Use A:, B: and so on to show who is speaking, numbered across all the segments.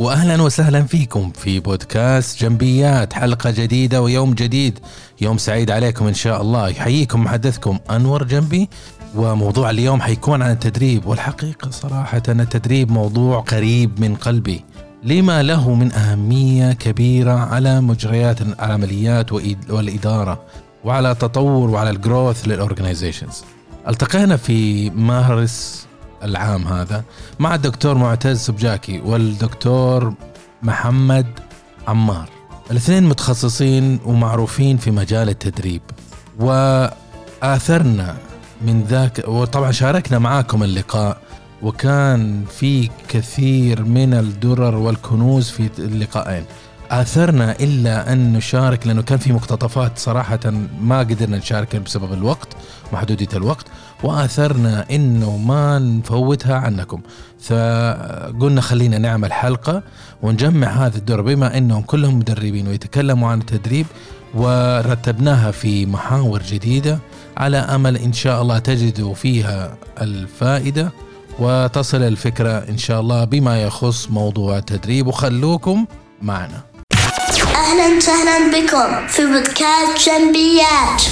A: واهلا وسهلا فيكم في بودكاست جنبيات حلقة جديدة ويوم جديد. يوم سعيد عليكم إن شاء الله. يحييكم محدثكم أنور جنبي وموضوع اليوم حيكون عن التدريب. والحقيقة صراحة التدريب موضوع قريب من قلبي. لما له من أهمية كبيرة على مجريات العمليات والإدارة وعلى تطور وعلى الجروث للاورجنايزيشنز التقينا في مارس العام هذا مع الدكتور معتز سبجاكي والدكتور محمد عمار. الاثنين متخصصين ومعروفين في مجال التدريب. وآثرنا من ذاك وطبعا شاركنا معاكم اللقاء وكان في كثير من الدرر والكنوز في اللقاءين. آثرنا إلا أن نشارك لأنه كان في مقتطفات صراحة ما قدرنا نشارك بسبب الوقت محدودية الوقت وآثرنا أنه ما نفوتها عنكم. فقلنا خلينا نعمل حلقة ونجمع هذا الدور بما أنهم كلهم مدربين ويتكلموا عن التدريب ورتبناها في محاور جديدة على أمل إن شاء الله تجدوا فيها الفائدة وتصل الفكرة إن شاء الله بما يخص موضوع التدريب. وخلوكم معنا.
B: أهلا وسهلا بكم في بودكاست جنبيات.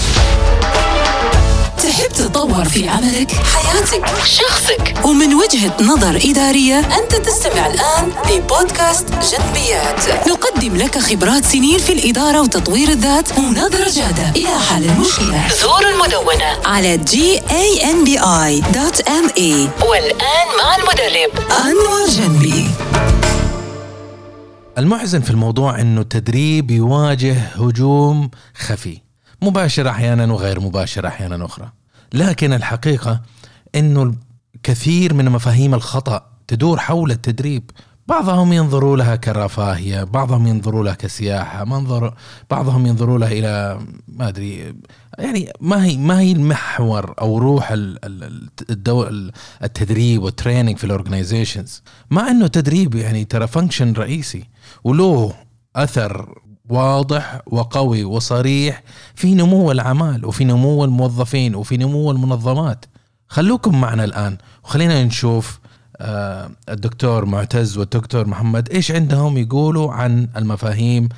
C: تحب تتطور في عملك، حياتك، شخصك ومن وجهة نظر إدارية أنت تستمع الآن لبودكاست جنبيات. نقدم لك خبرات سنين في الإدارة وتطوير الذات ونظرة جادة إلى حل المشكلة. زور المدونة على gambi.me والآن مع المدرب أنور جنبي.
A: المحزن في الموضوع إنه التدريب يواجه هجوم خفي مباشر أحيانا وغير مباشر أحيانا أخرى. لكن الحقيقة إنه كثير من مفاهيم الخطأ تدور حول التدريب. بعضهم ينظروا لها كرفاهية بعضهم ينظروا لها كسياحة منظر بعضهم ينظروا لها إلى ما أدري يعني ما هي ما هي المحور أو روح الدو التدريب وال training في ال organizations مع إنه تدريب يعني ترى فانكشن رئيسي وله أثر واضح وقوي وصريح في نمو الأعمال وفي نمو الموظفين وفي نمو المنظمات. خلوكم معنا الآن وخلينا نشوف الدكتور معتز والدكتور محمد إيش عندهم يقولوا عن المفاهيم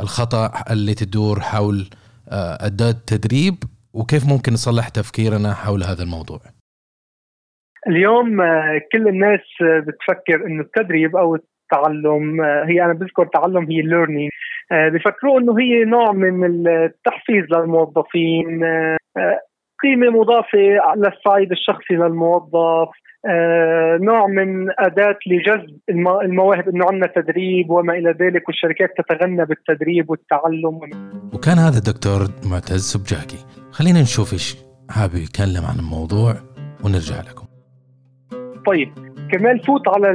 A: الخطأ اللي تدور حول آه، التدريب وكيف ممكن نصلح تفكيرنا حول هذا الموضوع؟
D: اليوم آه، كل الناس بتفكر إنه التدريب أو التعلم هي أنا بذكر تعلم هي ال learning آه، بفكروا إنه هي نوع من التحفيز للموظفين آه، قيمة مضافة للصعيد الشخصي للموظف. آه، نوع من أداة لجذب المواهب إنه عندنا تدريب وما إلى ذلك والشركات تتغنى بالتدريب والتعلم.
A: وكان هذا الدكتور معتز سبجاكي. خلينا نشوف إيش حابب يتكلم عن الموضوع ونرجع لكم.
D: طيب كمان فوت على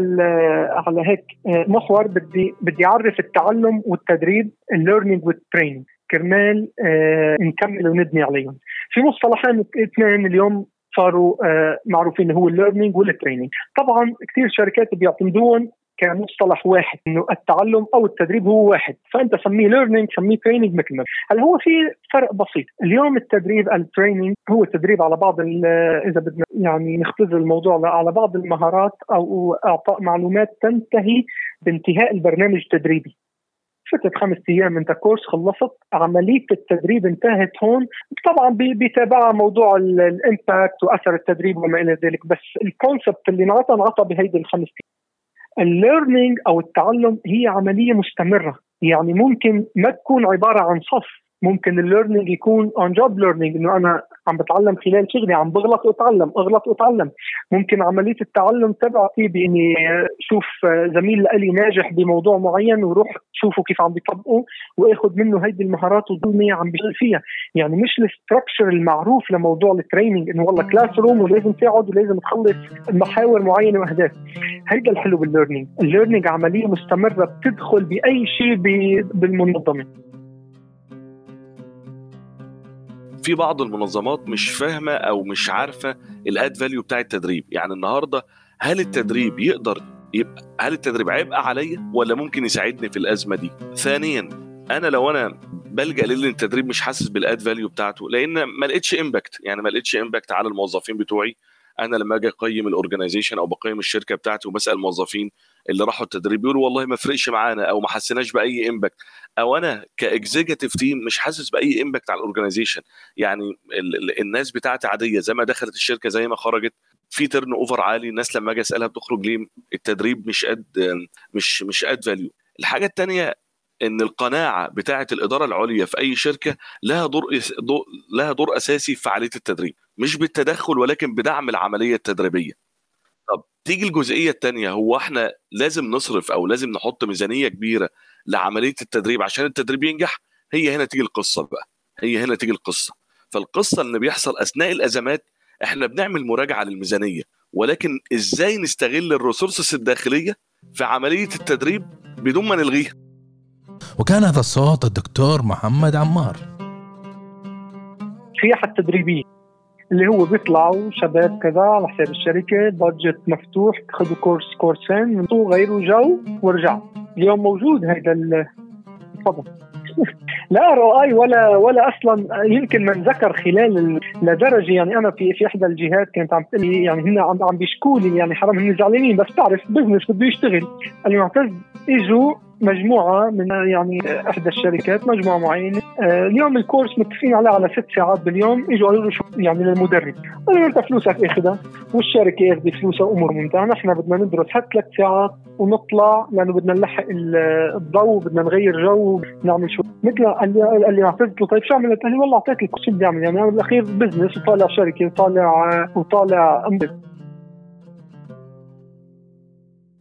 D: على هيك آه، محور بدي بدي أعرف التعلم والتدريب ال learning وال training كرمال آه نكمل وندني عليهم. في مصطلحين اثنين اليوم صاروا آه معروفين هو ال learning وال training طبعا كثير شركات بيعتمدون كمصطلح واحد إنه التعلم أو التدريب هو واحد. فأنت سميه learning سميه training مثل ما هل هو في فرق بسيط. اليوم التدريب ال training هو التدريب على بعض إذا بدنا يعني نختزل الموضوع على بعض المهارات أو أعطاء معلومات تنتهي بانتهاء البرنامج التدريبي. فترة خمس أيام أنت course خلصت عملية التدريب انتهت هون. طبعا بيتابعها موضوع ال impact وأثر التدريب وما إلى ذلك بس ال concept اللي انعطى انعطى بهيدي الخمس ال learning أو التعلم هي عملية مستمرة. يعني ممكن ما تكون عبارة عن صف. ممكن ال learning يكون on job learning إنه أنا عم بتعلم خلال شغلي عم بغلط وأتعلم أغلط وأتعلم. ممكن عملية التعلم تبعتي بإني شوف زميل لي ناجح بموضوع معين وروح شوفه كيف عم بيطبقه وآخذ منه هيدي المهارات وضلني عم بشتغل فيها. يعني مش ال structure المعروف لموضوع ال training إنه والله classroom ولازم تقعد ولازم تخلص محاور معينة وأهداف. هيدا الحلو بال learning ال learning عملية مستمرة بتدخل بأي شيء بالمنظمة.
E: في بعض المنظمات مش فاهمة أو مش عارفة ال add value بتاع التدريب. يعني النهارده هل التدريب يقدر يبقى هل التدريب عبء عليا ولا ممكن يساعدني في الأزمة دي؟ ثانيا أنا لو أنا بلجأ للتدريب مش حاسس بال add value بتاعته لأن ما لقيتش impact يعني ما لقيتش impact على الموظفين بتوعي. أنا لما أجي أقيم ال organization أو بقيم الشركة بتاعتي وبسأل الموظفين اللي راحوا التدريب بيقولوا والله ما فرقش معانا أو ما حسيناش بأي impact أو أنا ك executive team مش حاسس بأي impact على ال organization. يعني ال- ال- الناس بتاعتي عادية. زي ما دخلت الشركة زي ما خرجت في turnover عالي. الناس لما أجي أسألها بتخرج ليه؟ التدريب مش add مش مش add value الحاجة الثانية إن القناعة بتاعة الإدارة العليا في أي شركة لها دور لها دور أساسي في فعاليه التدريب مش بالتدخل ولكن بدعم العملية التدريبية. طب تيجي الجزئية الثانية هو إحنا لازم نصرف أو لازم نحط ميزانية كبيرة لعملية التدريب عشان التدريب ينجح؟ هي هنا تيجي القصة بقى هي هنا تيجي القصة. فالقصة اللي بيحصل أثناء الأزمات إحنا بنعمل مراجعة للميزانية ولكن إزاي نستغل ال resources الداخلية في عملية التدريب بدون ما نلغيها؟
A: وكان هذا الصوت الدكتور محمد عمار.
D: السياحه التدريبيه اللي هو بيطلعوا شباب كذا على حساب الشركة budget مفتوح خذوا course كورسين من غيروا جو ورجعوا اليوم موجود هذا ال- تفضل. لا رأي ولا ولا أصلا يمكن من ذكر خلال ال- لدرجة يعني أنا في في إحدى الجهات كانت عم تقول لي يعني هن عم عم بيشكوا لي يعني حرام هن زعلانين بس بتعرف business بده يشتغل. قال لي معتز إجوا مجموعة من يعني إحدى الشركات مجموعة معينة. آه، اليوم ال course متفقين عليه على ست ساعات باليوم إجوا قالوا له شو يعني للمدرب. قالوا له أنت فلوسك اخذها والشركة اخذت فلوسها امور ممتعة. نحن بدنا ندرس هات ثلاث ساعات ونطلع لأنه بدنا نلحق ال- الضوء بدنا نغير جو نعمل شو. مثل قال لي قال لي اعطيت له طيب شو عملت؟ قال لي والله أعطيت لك شو بدي اعمل يعني أنا بالأخير business وطالع شركة وطالع وطالع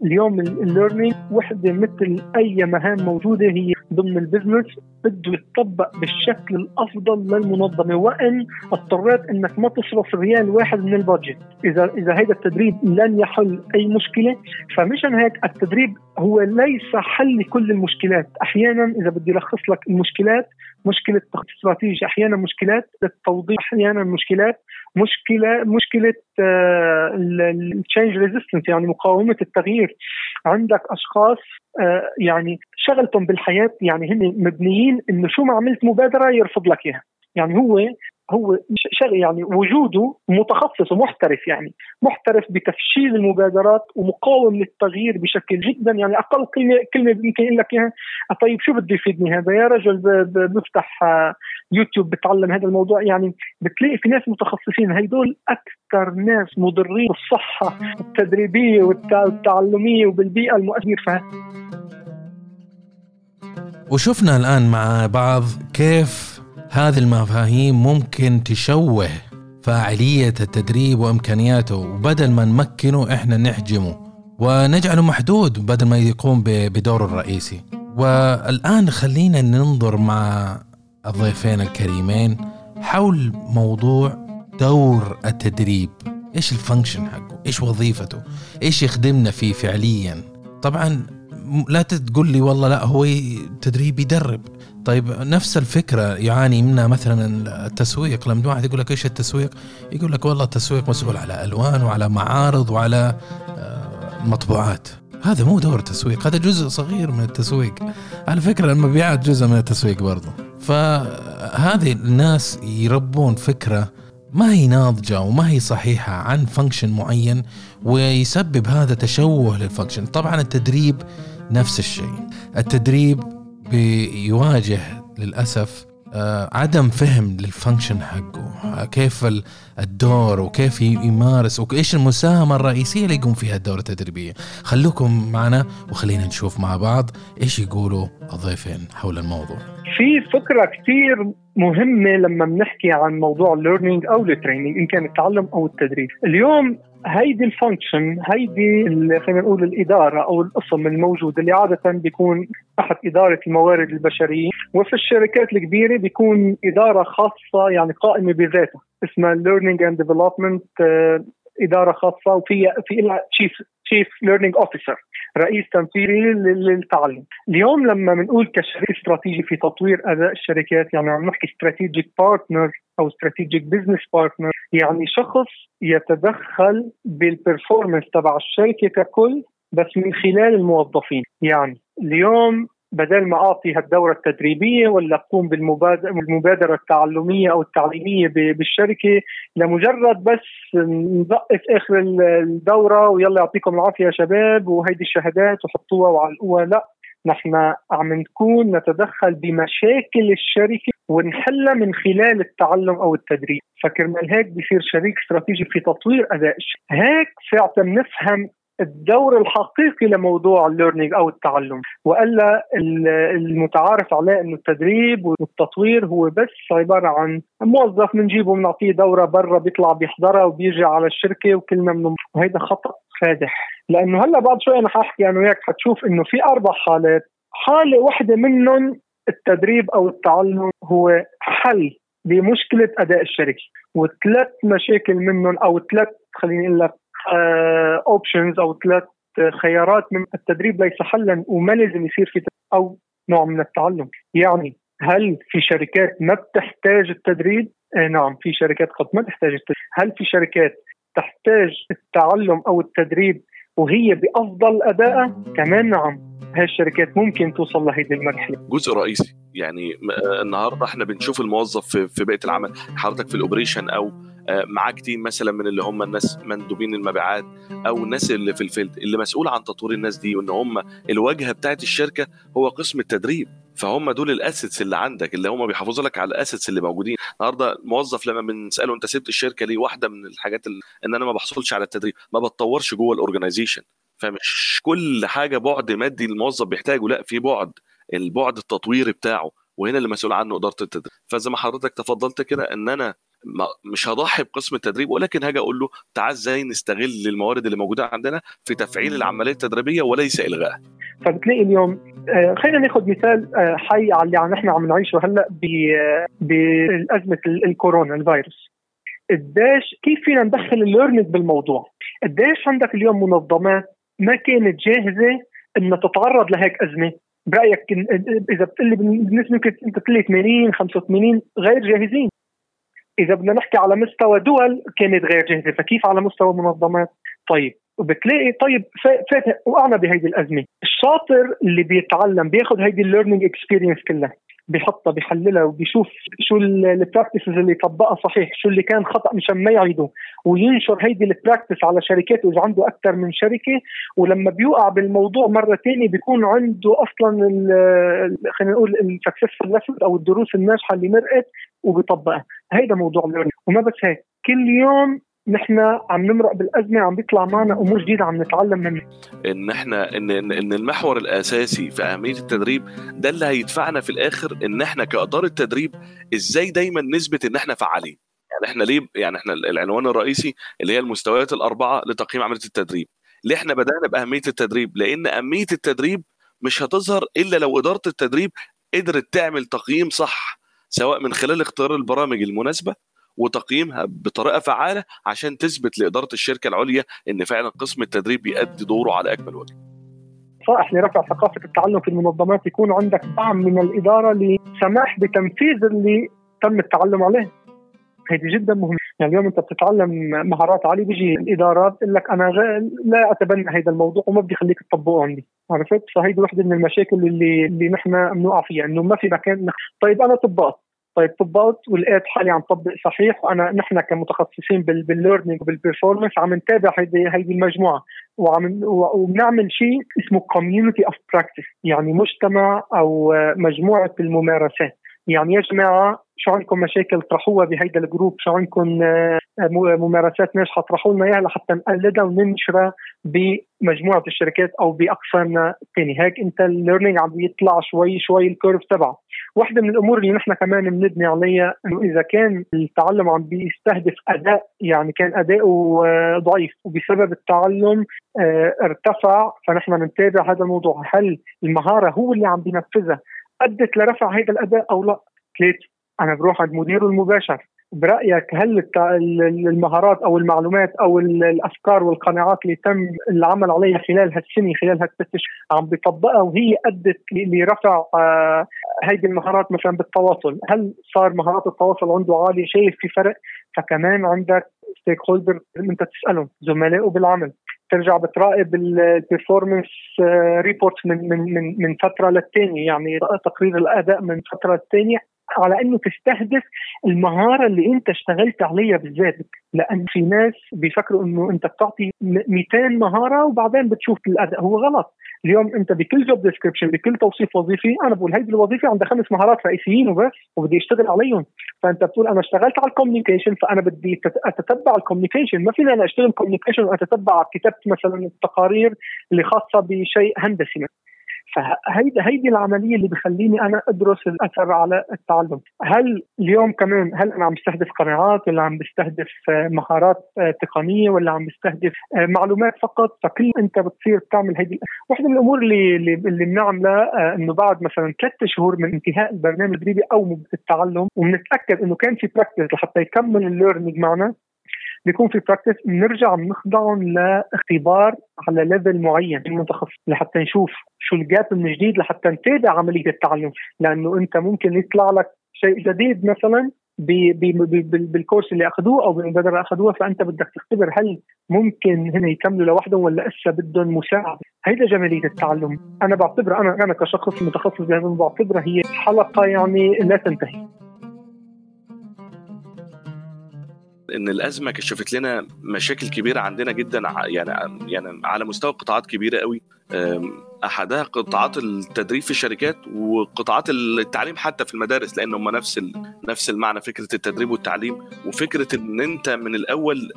D: اليوم ال learning وحدة مثل أي مهام موجودة هي ضمن ال business بده يتطبق بالشكل الأفضل للمنظمة. وإن اضطريت إنك ما تصرف ريال واحد من ال budget. إذا إذا هذا التدريب لن يحل أي مشكلة فمشان هيك التدريب هو ليس حل لكل المشكلات. أحيانا إذا بدي ألخص لك المشكلات مشكلة تخطيط استراتيجي أحيانا مشكلات التوضيح أحيانا مشكلات. مشكلة مشكلة ال change resistance يعني مقاومة التغيير. عندك أشخاص آه، يعني شغلتهم بالحياة يعني هن مبنيين إنه شو ما عملت مبادرة يرفض لك إياها. يعني هو هو شغل يعني وجوده متخصص ومحترف يعني محترف بتفشيل المبادرات ومقاوم للتغيير بشكل جدا. يعني أقل كلمة كلمة يمكن لك إياها طيب شو بده يفيدني هذا؟ يا رجل بفتح آه، يوتيوب بتعلم هذا الموضوع يعني بتلاقي في ناس متخصصين هيدول أكثر ناس مضرين بالصحة التدريبية والتع- والتعلميه وبالبيئة المؤثرة.
A: وشفنا الآن مع بعض كيف هذه المفاهيم ممكن تشوه فاعلية التدريب وإمكانياته وبدل ما نمكنه إحنا نحجمه ونجعله محدود بدل ما يقوم بدوره الرئيسي. والآن خلينا ننظر مع الضيفين الكريمين حول موضوع دور التدريب. إيش الفانكشن حقه؟ إيش وظيفته؟ إيش يخدمنا فيه فعليا؟ طبعا لا تقول لي والله لا هو تدريب يدرب. طيب نفس الفكرة يعاني منها مثلا التسويق. لما واحد يقول لك إيش التسويق؟ يقول لك والله التسويق مسؤول على ألوان وعلى معارض وعلى آه، مطبوعات. هذا مو دور تسويق هذا جزء صغير من التسويق. على فكرة المبيعات جزء من التسويق برضه فهذه الناس يربون فكرة ما هي ناضجة وما هي صحيحة عن فانكشن معين ويسبب هذا تشوه لل function طبعا التدريب نفس الشيء. التدريب بيواجه للأسف آه، عدم فهم لل function حقه. آه، كيف ال- الدور وكيف يمارس وإيش المساهمة الرئيسية اللي يقوم فيها الدورة التدريبية خلوكم معنا وخلينا نشوف مع بعض إيش يقولوا الضيفين حول الموضوع.
D: في فكرة كثير مهمة لما بنحكي عن موضوع ال learning أو ال training إن كان التعلم أو التدريب اليوم هيدي ال function هيدي خلينا نقول الإدارة أو القسم الموجود اللي عادة بيكون تحت إدارة الموارد البشرية وفي الشركات الكبيرة بيكون إدارة خاصة يعني قائمة بذاتها اسمها learning and development إدارة خاصة وفي في لها chief chief learning officer رئيس تنفيذي لل- للتعلم اليوم لما بنقول كشريك استراتيجي في تطوير أداء الشركات يعني عم نحكي strategic partner أو strategic business partner يعني شخص يتدخل بال performance تبع الشركة ككل بس من خلال الموظفين. يعني اليوم بدل ما أعطي هالدورة التدريبية ولا أقوم بالمبادرة التعلمية أو التعليمية بالشركة لمجرد بس نزقف آخر الدورة ويلا يعطيكم العافية يا شباب وهيدي الشهادات وحطوها وعلقوها لا نحن عم نكون نتدخل بمشاكل الشركة ونحلها من خلال التعلم أو التدريب. فكرمال هيك بصير شريك استراتيجي في تطوير أداء الشركة. هيك ساعتها بنفهم الدور الحقيقي لموضوع الليرنينج أو التعلم. وألا المتعارف عليه إنه التدريب والتطوير هو بس عبارة عن موظف بنجيبه بنعطيه دورة برا بيطلع بيحضرها وبيرجع على الشركة وكلنا من وهيدا خطأ فادح. لأنه هلأ بعد شوي أنا حأحكي أنا وياك حتشوف إنه في أربع حالات. حالة واحدة منهم التدريب أو التعلم هو حل لمشكلة أداء الشركة. وثلاث مشاكل منهم أو ثلاث خليني أقول لك اوبشنز أو ثلاث خيارات من التدريب ليس حلا وما لازم يصير في أو نوع من التعلم. يعني هل في شركات ما بتحتاج التدريب؟ آه نعم في شركات قد ما تحتاج التدريب. هل في شركات تحتاج التعلم أو التدريب وهي بأفضل أداء؟ كمان نعم هاي الشركات ممكن توصل لهيدي المرحلة.
E: جزء رئيسي يعني النهارده إحنا بنشوف الموظف في بيئة العمل حضرتك في ال operation أو آه، معاك team مثلا من اللي هم الناس مندوبين المبيعات أو الناس اللي في ال field اللي مسؤول عن تطوير الناس دي وإن هم الواجهة بتاعت الشركة هو قسم التدريب. فهم دول ال assets اللي عندك اللي هم بيحافظوا لك على ال assets اللي موجودين. النهارده الموظف لما بنساله أنت سبت الشركة ليه واحدة من الحاجات اللي إن أنا ما بحصلش على التدريب ما بتطورش جوه ال organization فمش كل حاجة بعد مادي الموظف بيحتاجه لا في بعد البعد التطويري بتاعه وهنا اللي مسؤول عنه إدارة التدريب. فزي ما حضرتك تفضلت كده إن أنا مش هضحي بقسم التدريب ولكن هاجي أقول له تعال إزاي نستغل الموارد اللي موجودة عندنا في تفعيل العملية التدريبية وليس إلغائها.
D: فبتلاقي اليوم آه، خلينا ناخذ مثال آه، حي على اللي نحن عم نعيشه هلأ بأزمة الكورونا الفيروس. قديش كيف فينا ندخل الليرنينج بالموضوع؟ قديش عندك اليوم منظمات ما كانت جاهزة إنها تتعرض لهيك أزمة برأيك إذا بتقول لي بالنسبة يمكن أنت تقول لي 80 85 غير جاهزين إذا بدنا نحكي على مستوى دول كانت غير جاهزة فكيف على مستوى منظمات؟ طيب وبتلاقي طيب فات وقعنا بهيدي الأزمة. الشاطر اللي بيتعلم بياخذ هيدي ال learning experience كلها بيحطها بيحللها وبيشوف شو ال practices اللي طبقها صحيح شو اللي كان خطأ مشان ما يعيده وينشر هيدي ال practice على شركات واذا عنده أكثر من شركة. ولما بيوقع بالموضوع مرة ثانية بيكون عنده أصلا خلينا نقول ال successful lesson أو الدروس الناجحة اللي مرقت وبيطبقها. هيدا موضوع وما بس هيك كل يوم نحن عم نمرق بالأزمة عم بيطلع معنا أمور جديدة عم نتعلم منها.
E: إن إحنا إن إن المحور الأساسي في أهمية التدريب ده اللي هيدفعنا في الآخر إن إحنا كإدارة تدريب إزاي دايما نثبت إن إحنا فعالين. يعني إحنا ليه يعني إحنا العنوان الرئيسي اللي هي المستويات الأربعة لتقييم عملية التدريب. ليه إحنا بدأنا بأهمية التدريب؟ لأن أهمية التدريب مش هتظهر إلا لو إدارة التدريب قدرت تعمل تقييم صح. سواء من خلال اختيار البرامج المناسبة وتقييمها بطريقة فعالة عشان تثبت لإدارة الشركة العليا إن فعلا قسم التدريب بيأدي دوره على أكمل وجه.
D: صائح لرفع ثقافة التعلم في المنظمات يكون عندك دعم من الإدارة لسماح بتنفيذ اللي تم التعلم عليه. هيدي جدا مهمة، يعني اليوم أنت بتتعلم مهارات عالية بيجي الإدارات بتقول لك أنا لا أتبنى هذا الموضوع وما بدي خليك تطبقه عندي، عرفت؟ فهيدي وحده من المشاكل اللي اللي نحن بنوقع فيها إنه ما في مكان طيب أنا طبقت طيب طبقت ولقيت حالي عم طبق صحيح وأنا نحن كمتخصصين بال learning وبال performance عم نتابع هيدي هيدي المجموعة. وعم وبنعمل شيء اسمه community of practice يعني مجتمع أو مجموعة الممارسات. يعني يا جماعة شو عندكم مشاكل طرحوها بهيدا ال group شو عندكم آه، ممارسات ناجحة اطرحوا لنا إياها لحتى نقلدها وننشرها بمجموعة الشركات أو باقسامنا الثاني هيك أنت ال learning عم بيطلع شوي شوي ال curve تبعه. واحدة من الأمور اللي نحن كمان بنبني عليها إنه إذا كان التعلم عم بيستهدف أداء يعني كان أداؤه آه، ضعيف وبسبب التعلم آه، ارتفع فنحن بنتابع هذا الموضوع. هل المهارة هو اللي عم بينفذها؟ أدت لرفع هذا الأداء أو لا؟ ثلاثة أنا بروح عند مديره المباشر. برأيك هل المهارات أو المعلومات أو الأفكار والقناعات اللي تم العمل عليها خلال هالسنة خلال هالست عم بيطبقها وهي أدت لرفع آه، هيدي المهارات مثلا بالتواصل؟ هل صار مهارات التواصل عنده عالية؟ شايف في فرق؟ فكمان عندك ستيك هولدر أنت تسألهم زملائه بالعمل ترجع بتراقب ال performance report من من من من فترة للثانيه يعني تقرير الأداء من فترة للثانيه على أنه تستهدف المهارة اللي أنت اشتغلت عليها بالذات لأن في ناس بيفكروا أنه أنت بتعطي 200 مهارة وبعدين بتشوف الأداء. هو غلط. اليوم أنت بكل job description بكل توصيف وظيفي أنا بقول هيدي الوظيفة عندها خمس مهارات رئيسيين وبس وبدي أشتغل عليهم. فأنت بتقول أنا اشتغلت على ال communication فأنا بدي أتتبع ال communication ما فيني أنا أشتغل communication وأتتبع كتابه مثلا التقارير اللي خاصة بشيء هندسي. فهيدي هيدي العملية اللي بخليني أنا أدرس الأثر على التعلم، هل اليوم كمان هل أنا عم بستهدف قناعات ولا عم بستهدف مهارات تقنية ولا عم بستهدف معلومات فقط؟ فكل أنت بتصير تعمل هيدي واحدة من الأمور اللي اللي بنعملها إنه بعد مثلا ثلاث شهور من انتهاء البرنامج التدريبي أو التعلم وبنتأكد إنه كان في practice لحتى يكمل ال learning معنا بيكون في practice بنرجع بنخضعهم لاختبار على level معين المتخصص لحتى نشوف شو ال gap من جديد لحتى نتابع عملية التعلم. لأنه أنت ممكن يطلع لك شيء جديد مثلا بي بي بي بال course اللي أخذوه أو بالمبادرة اللي أخذوها فأنت بدك تختبر هل ممكن هنا يكملوا لوحدهم ولا لسا بدهم مساعدة. هيدا جمالية التعلم. أنا بعتبرها أنا أنا كشخص متخصص بعتبرها هي حلقة يعني لا تنتهي.
E: إن الأزمة كشفت لنا مشاكل كبيرة عندنا جدا يعني يعني على مستوى قطاعات كبيرة قوي. أحدها قطاعات التدريب في الشركات وقطاعات التعليم حتى في المدارس لأن هم نفس نفس المعنى فكرة التدريب والتعليم وفكرة إن أنت من الأول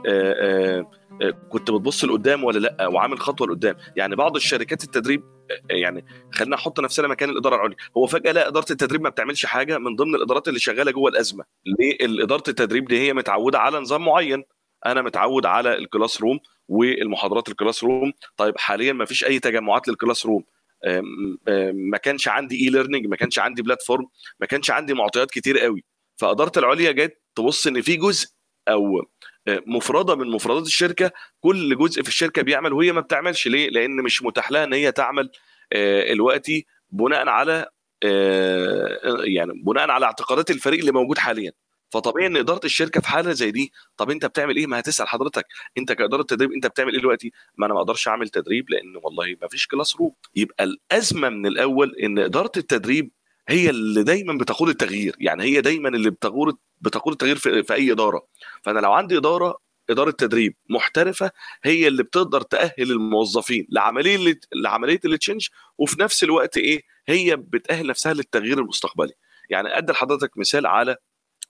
E: كنت بتبص لقدام ولا لأ وعامل خطوة لقدام. يعني بعض الشركات التدريب يعني خلينا نحط نفسنا مكان الإدارة العليا. هو فجأة لا إدارة التدريب ما بتعملش حاجة من ضمن الإدارات اللي شغالة جوه الأزمة. ليه؟ إدارة التدريب دي هي متعودة على نظام معين. أنا متعود على ال classroom والمحاضرات ال classroom. طيب حاليا ما فيش أي تجمعات لل classroom. ما كانش عندي e-learning ما كانش عندي platform ما كانش عندي معطيات كتير قوي. فإدارة العليا جت تبص إن في جزء أو مفردة من مفردات الشركة كل جزء في الشركة بيعمل وهي ما بتعملش. ليه؟ لأن مش متاح لها إن هي تعمل دلوقتي بناء على يعني بناء على اعتقادات الفريق اللي موجود حاليا. فطبيعي إن إدارة الشركة في حالة زي دي طب أنت بتعمل إيه؟ ما هتسأل حضرتك. أنت كإدارة تدريب أنت بتعمل إيه دلوقتي؟ ما أنا ما أقدرش أعمل تدريب لأن والله ما فيش classroom يبقى الأزمة من الأول إن إدارة التدريب هي اللي دايما بتقود التغيير. يعني هي دايما اللي بتقود بتقود التغيير في, في أي إدارة. فأنا لو عندي إدارة إدارة تدريب محترفة هي اللي بتقدر تأهل الموظفين لعملية لعملية ال change وفي نفس الوقت إيه؟ هي بتأهل نفسها للتغيير المستقبلي. يعني أدي لحضرتك مثال على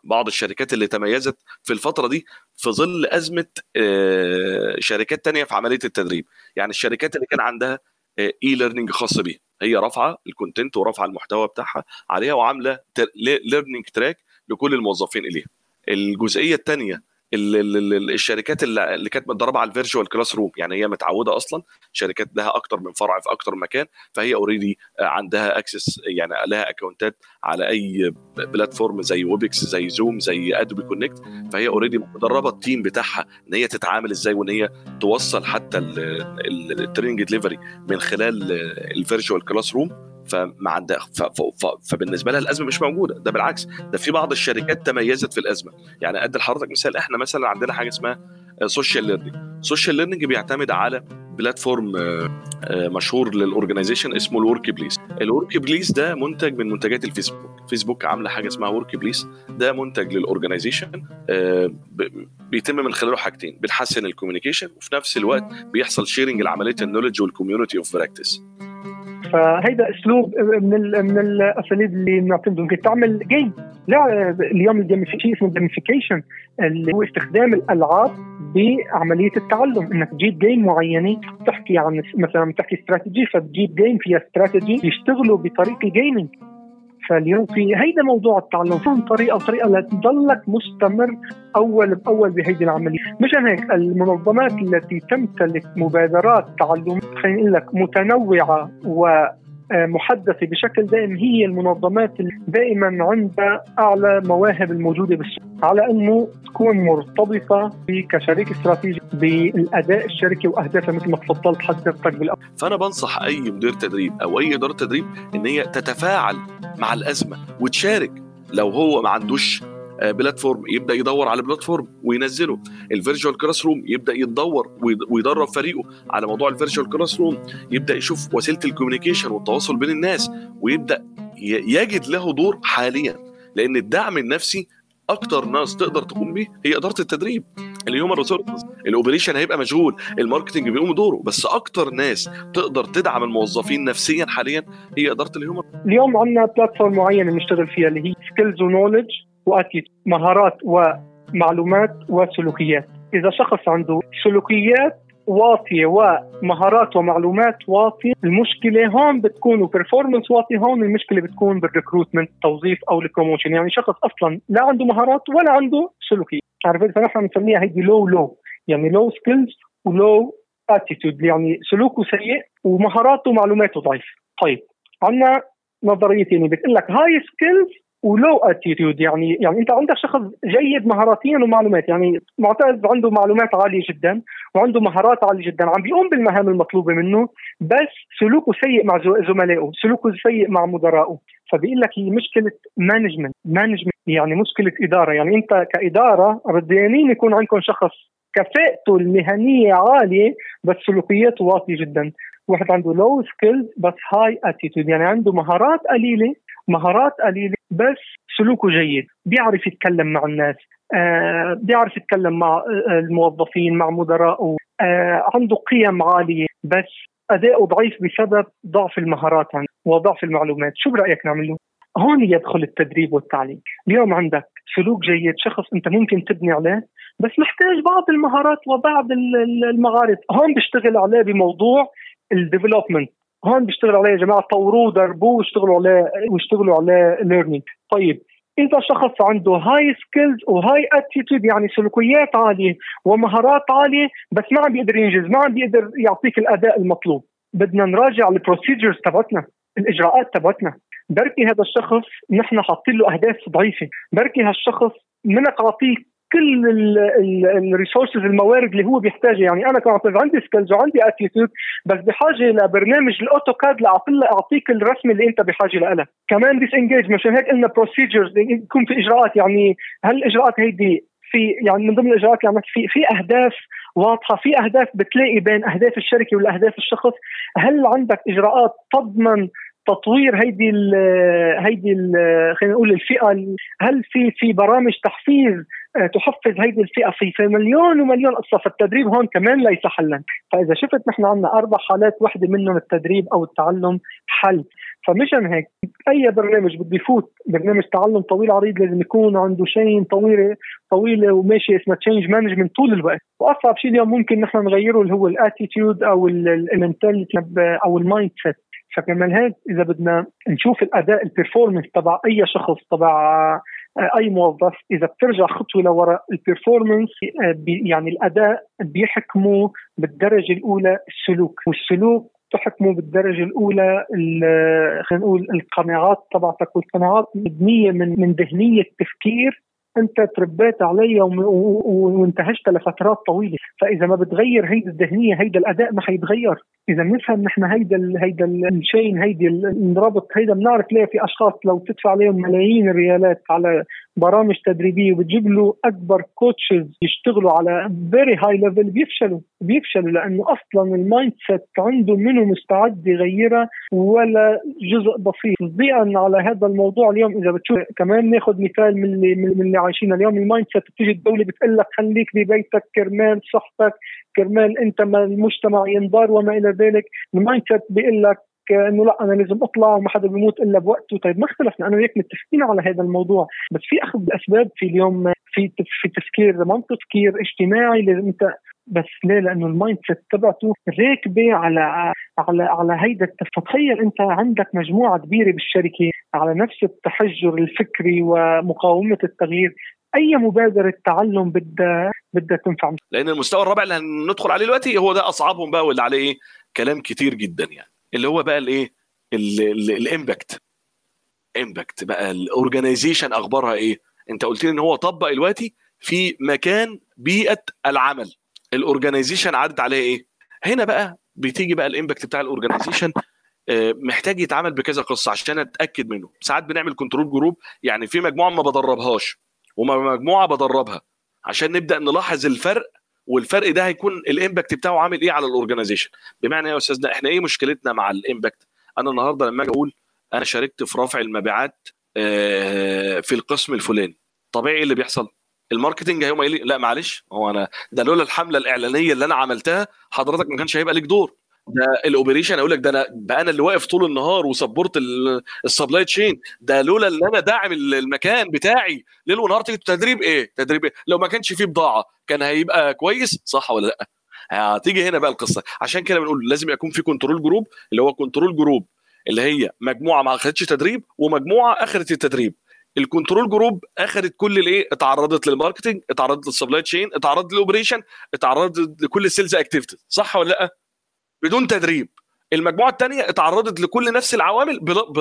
E: بعض الشركات اللي تميزت في الفترة دي في ظل أزمة شركات تانية في عملية التدريب. يعني الشركات اللي كان عندها e-learning خاص بيها. هي رافعة ال content ورافعة المحتوى بتاعها عليها وعاملة learning track لكل الموظفين إليها. الجزئية الثانية الشركات اللي كانت متدربة على ال virtual classroom. يعني هي متعودة أصلا شركات لها أكتر من فرع في أكتر مكان فهي already عندها access يعني لها account ات على أي platform زي Webex زي Zoom زي Adobe Connect فهي already مدربه ال team بتاعها إن هي تتعامل إزاي وإن هي توصل حتى ال training delivery من خلال ال virtual classroom. فما عندها فبالنسبة لها الأزمة مش موجودة. ده بالعكس ده في بعض الشركات تميزت في الأزمة. يعني أدي لحضرتك مثال. إحنا مثلا عندنا حاجة اسمها social learning social learning بيعتمد على platform مشهور لل organization اسمه ال Workplace ال Workplace ده منتج من منتجات ال Facebook. Facebook عاملة حاجة اسمها Workplace ده منتج لل organization بيتم من خلاله حاجتين بنحسن ال communication وفي نفس الوقت بيحصل sharing لعملية ال knowledge وال community of practice
D: فهيدا أسلوب من من الأساليب اللي بنعتمده ممكن تعمل game لا اليوم ال gamification اسمه gamification اللي هو استخدام الألعاب بعملية التعلم. إنك تجيب game معينة تحكي عن مثلا بتحكي استراتيجي فتجيب game فيها استراتيجي يشتغلوا بطريقة ال gaming فاليوم في هيدا موضوع التعلم فهم طريقه وطريقه لتضلك مستمر اول بأول بهيدي العملية، مشان هيك المنظمات التي تمتلك مبادرات تعلم خلينا لك متنوعة و محدثة بشكل دائم هي المنظمات اللي دائما عندها أعلى مواهب الموجودة بالسوق على أنه تكون مرتبطة كشريك استراتيجي بالأداء الشركي وأهدافها مثل ما تفضلت حضرتك بالأول.
E: فأنا بنصح أي مدير تدريب أو أي إدارة تدريب إن هي تتفاعل مع الأزمة وتشارك لو هو ما عندوش platform يبدأ يدور على platform وينزله. ال virtual classroom يبدأ يتدور ويدرب فريقه على موضوع ال virtual classroom يبدأ يشوف وسيلة ال communication والتواصل بين الناس ويبدأ يجد له دور حاليا. لأن الدعم النفسي أكتر ناس تقدر تقوم به هي إدارة التدريب. ال human resources ال operation هيبقى مشغول ال marketing بيقوم دوره بس أكتر ناس تقدر تدعم الموظفين نفسيا حاليا هي إدارة ال human
D: اليوم عندنا platform معينة بنشتغل فيها اللي هي skills و knowledge و attitude مهارات ومعلومات وسلوكيات. إذا شخص عنده سلوكيات واطيه ومهارات ومعلومات واطيه المشكلة هون بتكون و performance واطي هون المشكلة بتكون بال recruitment توظيف أو ال promotion يعني شخص أصلا لا عنده مهارات ولا عنده سلوكية. عرفت فنحن بنسميها هيدي low low يعني low skills و low attitude يعني سلوكه سيء ومهاراته ومعلوماته ضعيف. طيب عندنا نظرية ثانية. بتقول لك high skills و low attitude يعني يعني أنت عندك شخص جيد مهاراتيا ومعلومات يعني معتز عنده معلومات عالية جدا وعنده مهارات عالية جدا عم بيقوم بالمهام المطلوبة منه بس سلوكه سيء مع زملائه سلوكه سيء مع مدرائه فبيقول لك هي مشكلة management management يعني مشكلة إدارة. يعني أنت كإدارة بديانين يكون عندكم شخص كفاءته المهنية عالية بس سلوكياته واطية جدا. واحد عنده low skills بس high attitude يعني عنده مهارات قليلة مهارات قليلة بس سلوكه جيد بيعرف يتكلم مع الناس آه بيعرف يتكلم مع آه، الموظفين مع مدرائه آه عنده قيم عالية بس أداؤه ضعيف بسبب ضعف المهارات وضعف المعلومات. شو برأيك نعمل له هون يدخل التدريب والتعليم. اليوم عندك سلوك جيد شخص أنت ممكن تبني عليه بس محتاج بعض المهارات وبعض المعارف هون بيشتغل عليه بموضوع ال development هون بيشتغلوا عليه يا جماعة طوروه دربوه واشتغلوا عليه واشتغلوا عليه learning طيب إذا شخص عنده high skills و high attitude يعني سلوكيات عالية ومهارات عالية بس ما عم بيقدر ينجز ما عم بيقدر يعطيك الأداء المطلوب. بدنا نراجع ال procedures تبعتنا الإجراءات تبعتنا. بركي هذا الشخص نحن حاطين له أهداف ضعيفة. بركي هالشخص منك معطيه كل ال resources الموارد اللي هو بيحتاجها. يعني أنا كمعتز عندي skills وعندي attitude بس بحاجة لبرنامج ال AutoCAD لاعطيك الرسمه اللي أنت بحاجة لها. كمان disengage مشان هيك قلنا procedures يكون في إجراءات. يعني هل الاجراءات هيدي في يعني من ضمن الإجراءات اللي في في أهداف واضحة في أهداف بتلاقي بين أهداف الشركة والأهداف الشخص. هل عندك إجراءات تضمن تطوير هيدي ال هيدي خلينا نقول الفئة؟ هل في في برامج تحفيز تحفز هيدي الفئة في, في مليون ومليون قصه فالتدريب هون كمان ليس حلا فإذا شفت نحن عندنا أربع حالات وحدة منهم التدريب أو التعلم حل. فمشان هيك أي برنامج بده يفوت برنامج تعلم طويل عريض لازم يكون عنده شيء طويلة طويلة وماشي اسمها change management طول الوقت. وأصعب شيء اليوم ممكن نحن نغيره اللي هو ال attitude أو ال mentality أو ال mindset فكمان هيك إذا بدنا نشوف الأداء ال performance تبع أي شخص تبع أي موظف إذا بترجع خطوة لورا ال performance يعني الأداء بيحكموا بالدرجة الأولى السلوك والسلوك تحكموا بالدرجة الأولى خلينا نقول القناعات تبعتك والقناعات مبنيه من من ذهنية تفكير أنت تربيت عليها وانتهجت لفترات طويلة فإذا ما بتغير هيدي الذهنية هيدا الأداء ما حيتغير. إذا بنفهم نحن هيدا هيدا ال chain هيدي الربط هيدا بنعرف ليه في أشخاص لو تدفع عليهم ملايين الريالات على برامج تدريبية وبتجيب له أكبر coaches يشتغلوا على very high level بيفشلوا بيفشلوا لأنه أصلا ال mindset عنده منه مستعد يغيرها ولا جزء بسيط. تصديقا على هذا الموضوع اليوم إذا بتشوف كمان ناخذ مثال من اللي من اللي عايشين اليوم ال mindset بتيجي الدولة بتقول لك خليك ببيتك كرمال صحتك كرمال انت ما المجتمع ينضر وما إلى ذلك ال mindset بيقول لك إنه لا أنا لازم أطلع وما حدا بيموت إلا بوقته. طيب ما اختلفنا أنا وياك متفقين على هذا الموضوع. بس في أخذ بالاسباب في اليوم في في تفكير منطق تفكير اجتماعي لازم أنت بس ليه؟ لأنه ال mindset تبعته راكبة على على على هيدا فتخيل أنت عندك مجموعة كبيرة بالشركة على نفس التحجر الفكري ومقاومة التغيير. أي مبادرة تعلم بدها بدها تنفع.
E: لأن المستوى الرابع اللي هندخل عليه دلوقتي هو ده أصعبهم بقى واللي عليه كلام كتير جدا يعني. اللي هو بقى الإيه؟ ال impact impact بقى. ال organization أخبارها إيه؟ أنت قلت لي إن هو طبق دلوقتي في مكان بيئة العمل. ال organization عدت عليها إيه؟ هنا بقى بتيجي بقى ال impact بتاع ال organization آه، محتاج يتعمل بكذا قصة عشان أتأكد منه. ساعات بنعمل control group يعني في مجموعة ما بدربهاش. ومجموعة بدربها عشان نبدأ نلاحظ الفرق والفرق ده هيكون ال impact بتاعه عامل إيه على ال organization بمعنى إيه يا أستاذنا؟ إحنا إيه مشكلتنا مع ال impact؟ أنا النهارده لما أجي أقول أنا شاركت في رفع المبيعات آه، في القسم الفلاني. طبيعي إيه اللي بيحصل؟ ال marketing هيقوم قايل لا معلش هو أنا ده لولا الحملة الإعلانية اللي أنا عملتها حضرتك ما كانش هيبقى ليك دور. ده ال operation أقول لك ده أنا بقى أنا اللي واقف طول النهار و support ال supply chain ده لولا إن أنا داعم المكان بتاعي ليل ونهار تيجي تدريب إيه؟ تدريب إيه؟ لو ما كانش فيه بضاعة كان هيبقى كويس؟ صح ولا لأ؟ هتيجي هنا بقى القصة. عشان كده بنقول لازم يكون في control group اللي هو control group اللي هي مجموعة ما اخذتش تدريب ومجموعة اخذت التدريب. ال control group اخذت كل الايه اتعرضت لل marketing اتعرضت لل supply chain اتعرضت لل operation اتعرضت لكل ال sales activity صح ولا لأ؟ بدون تدريب. المجموعة الثانية اتعرضت لكل نفس العوامل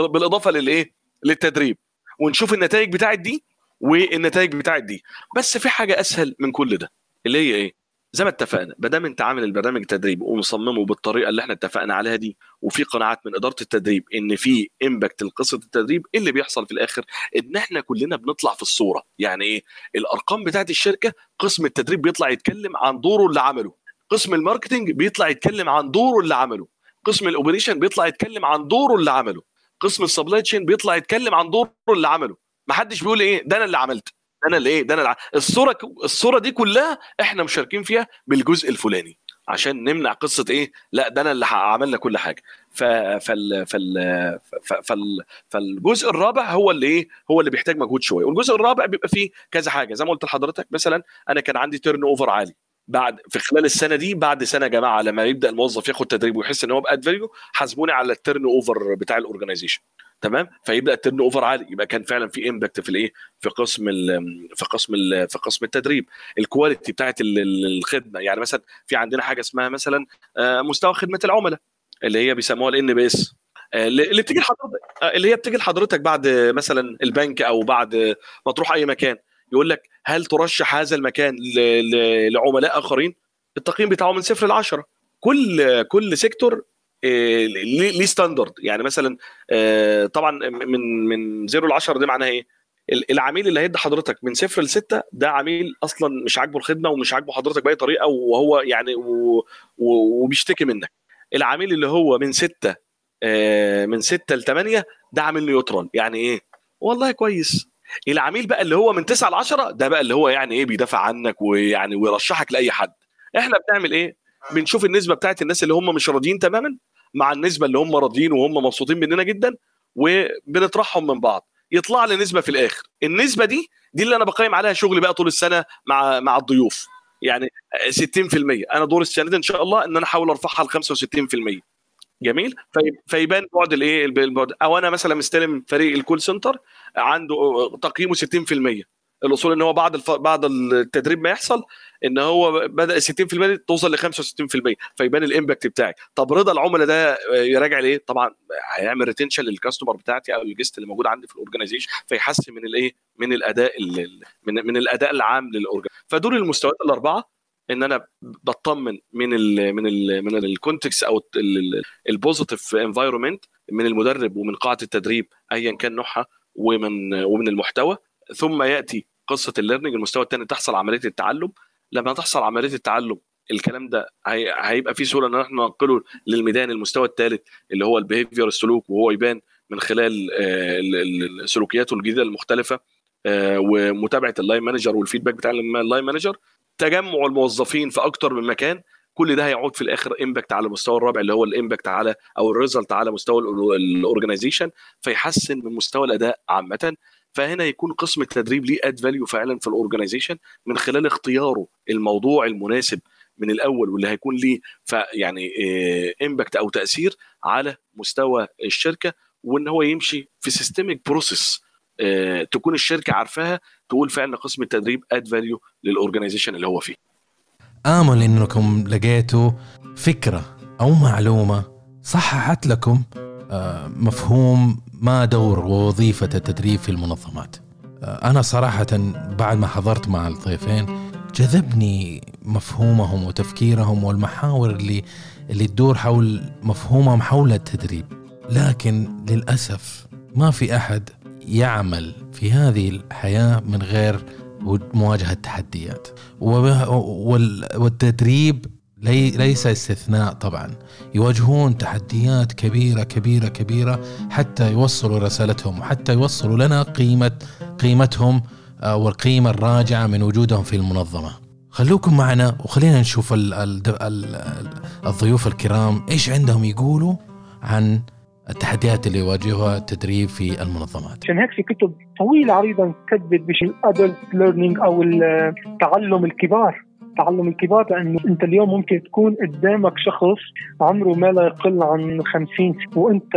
E: بالإضافة للإيه؟ للتدريب. ونشوف النتائج بتاعت دي والنتائج بتاعت دي. بس في حاجة أسهل من كل ده اللي هي إيه؟ زي ما اتفقنا ما دام أنت عامل البرنامج التدريب ومصممه بالطريقة اللي إحنا اتفقنا عليها دي وفي قناعات من إدارة التدريب إن في امباكت لقصة التدريب اللي بيحصل في الآخر إن إحنا كلنا بنطلع في الصورة. يعني إيه؟ الأرقام بتاعت الشركة قسم التدريب بيطلع يتكلم عن دوره اللي عمله. قسم ال marketing بيطلع يتكلم عن دوره اللي عمله. قسم ال operation بيطلع يتكلم عن دوره اللي عمله. قسم ال supply chain بيطلع يتكلم عن دوره اللي عمله. ما حدش بيقول إيه؟ ده أنا اللي عملت. ده أنا اللي إيه؟ ده أنا اللي الصورة الصورة دي كلها إحنا مشاركين فيها بالجزء الفلاني عشان نمنع قصة إيه؟ لا ده أنا اللي عملنا كل حاجة. ف فال فال فال فالجزء الرابع هو اللي إيه؟ هو اللي بيحتاج مجهود شوية. والجزء الرابع بيبقى فيه كذا حاجة. زي ما قلت لحضرتك مثلا أنا كان عندي turnover عالي. بعد في خلال السنة دي بعد سنة يا جماعة لما يبدأ الموظف ياخد تدريب ويحس إن هو بقى value حاسبوني على ال turnover بتاع ال organization تمام؟ فيبدأ ال turnover عالي. يبقى كان فعلا في impact في الإيه؟ في قسم ال في قسم ال في قسم التدريب. ال quality بتاعت الخدمة. يعني مثلا في عندنا حاجة اسمها مثلا آه، مستوى خدمة العملاء اللي هي بيسموها ال NPS اللي بتيجي لحضرتك آه، اللي هي بتيجي لحضرتك بعد مثلا البنك أو بعد ما تروح أي مكان. يقول لك هل ترشح هذا المكان لعملاء آخرين؟ التقييم بتاعه من صفر ل 10 كل كل sector آه، ليه standard يعني مثلا آه، طبعا من من 0 ل 10 دي معناها إيه؟ العميل اللي هيدي حضرتك من صفر لستة ده عميل أصلا مش عاجبه الخدمة ومش عاجبه حضرتك بأي طريقة وهو يعني وبيشتكي منك. العميل اللي هو من ستة آه، من ستة ل 8 ده عامل نيوترال يعني إيه؟ والله كويس. العميل بقى اللي هو من 9 ل 10 ده بقى اللي هو يعني إيه بيدافع عنك ويعني ويرشحك لأي حد. إحنا بنعمل إيه؟ بنشوف النسبة بتاعت الناس اللي هم مش راضيين تماما مع النسبة اللي هم راضيين وهم مبسوطين مننا جدا وبنطرحهم من بعض. يطلع لي نسبة في الآخر. النسبة دي دي اللي أنا بقيم عليها شغلي بقى طول السنة مع مع الضيوف. يعني 60% أنا دور السنة دي إن شاء الله إن أنا أحاول أرفعها ل 65% جميل. فيبان بعد الإيه؟ البعد. أو أنا مثلا مستلم فريق ال call center عنده تقييمه 60% الأصول إن هو بعد الف... بعد التدريب ما يحصل إن هو بدأ 60% توصل ل 65% فيبان ال impact بتاعي طب رضا العملاء ده يراجع ليه؟ طبعا هيعمل retention لل customer بتاعتي أو ال guest اللي موجود عندي في ال organization فيحسن من الإيه؟ من الأداء من من الأداء العام لل organization فدول المستويات الأربعة. إن أنا بطمن من ال من ال من ال context أو ال positive environment من المدرب ومن قاعه التدريب ايا كان نوعها ومن ومن المحتوى. ثم يأتي قصة ال learning المستوى الثاني تحصل عملية التعلم. لما تحصل عملية التعلم الكلام ده هيبقى فيه سهوله إن إحنا ننقله للميدان المستوى الثالث اللي هو ال behavior السلوك وهو يبان من خلال آه، سلوكياته الجديدة المختلفة آه، ومتابعة ال line manager وال feedback بتاع ال line manager تجمع الموظفين في أكتر من مكان كل ده هيعود في الآخر impact على المستوى الرابع اللي هو ال impact على أو ال result على مستوى ال organization فيحسن من مستوى الأداء عامة. فهنا يكون قسم التدريب ليه add value فعلا في ال organization من خلال اختياره الموضوع المناسب من الأول واللي هيكون ليه يعني impact أو تأثير على مستوى الشركة وإن هو يمشي في systemic process تكون الشركة عارفاها تقول فعلا قسم التدريب add value لل organization اللي هو فيه.
A: آمل إنكم لقيتوا فكرة أو معلومة صححت لكم آه، مفهوم ما دور ووظيفة التدريب في المنظمات. آه، أنا صراحة بعد ما حضرت مع الضيفين جذبني مفهومهم وتفكيرهم والمحاور اللي اللي تدور حول مفهومهم حول التدريب. لكن للأسف ما في أحد يعمل في هذه الحياة من غير مواجهة تحديات والتدريب ليس استثناء طبعا. يواجهون تحديات كبيرة كبيرة كبيرة حتى يوصلوا رسالتهم وحتى يوصلوا لنا قيمة قيمتهم آه، والقيمة الراجعة من وجودهم في المنظمة. خلوكم معنا وخلينا نشوف ال ال ال الضيوف الكرام إيش عندهم يقولوا عن التحديات اللي يواجهها التدريب في المنظمات.
D: عشان هيك في كتب طويلة عريضه كتبت بش الادلت ليرنينج أو تعلم الكبار. تعلم الكبار لأنه أنت اليوم ممكن تكون قدامك شخص عمره ما لا يقل عن 50 وأنت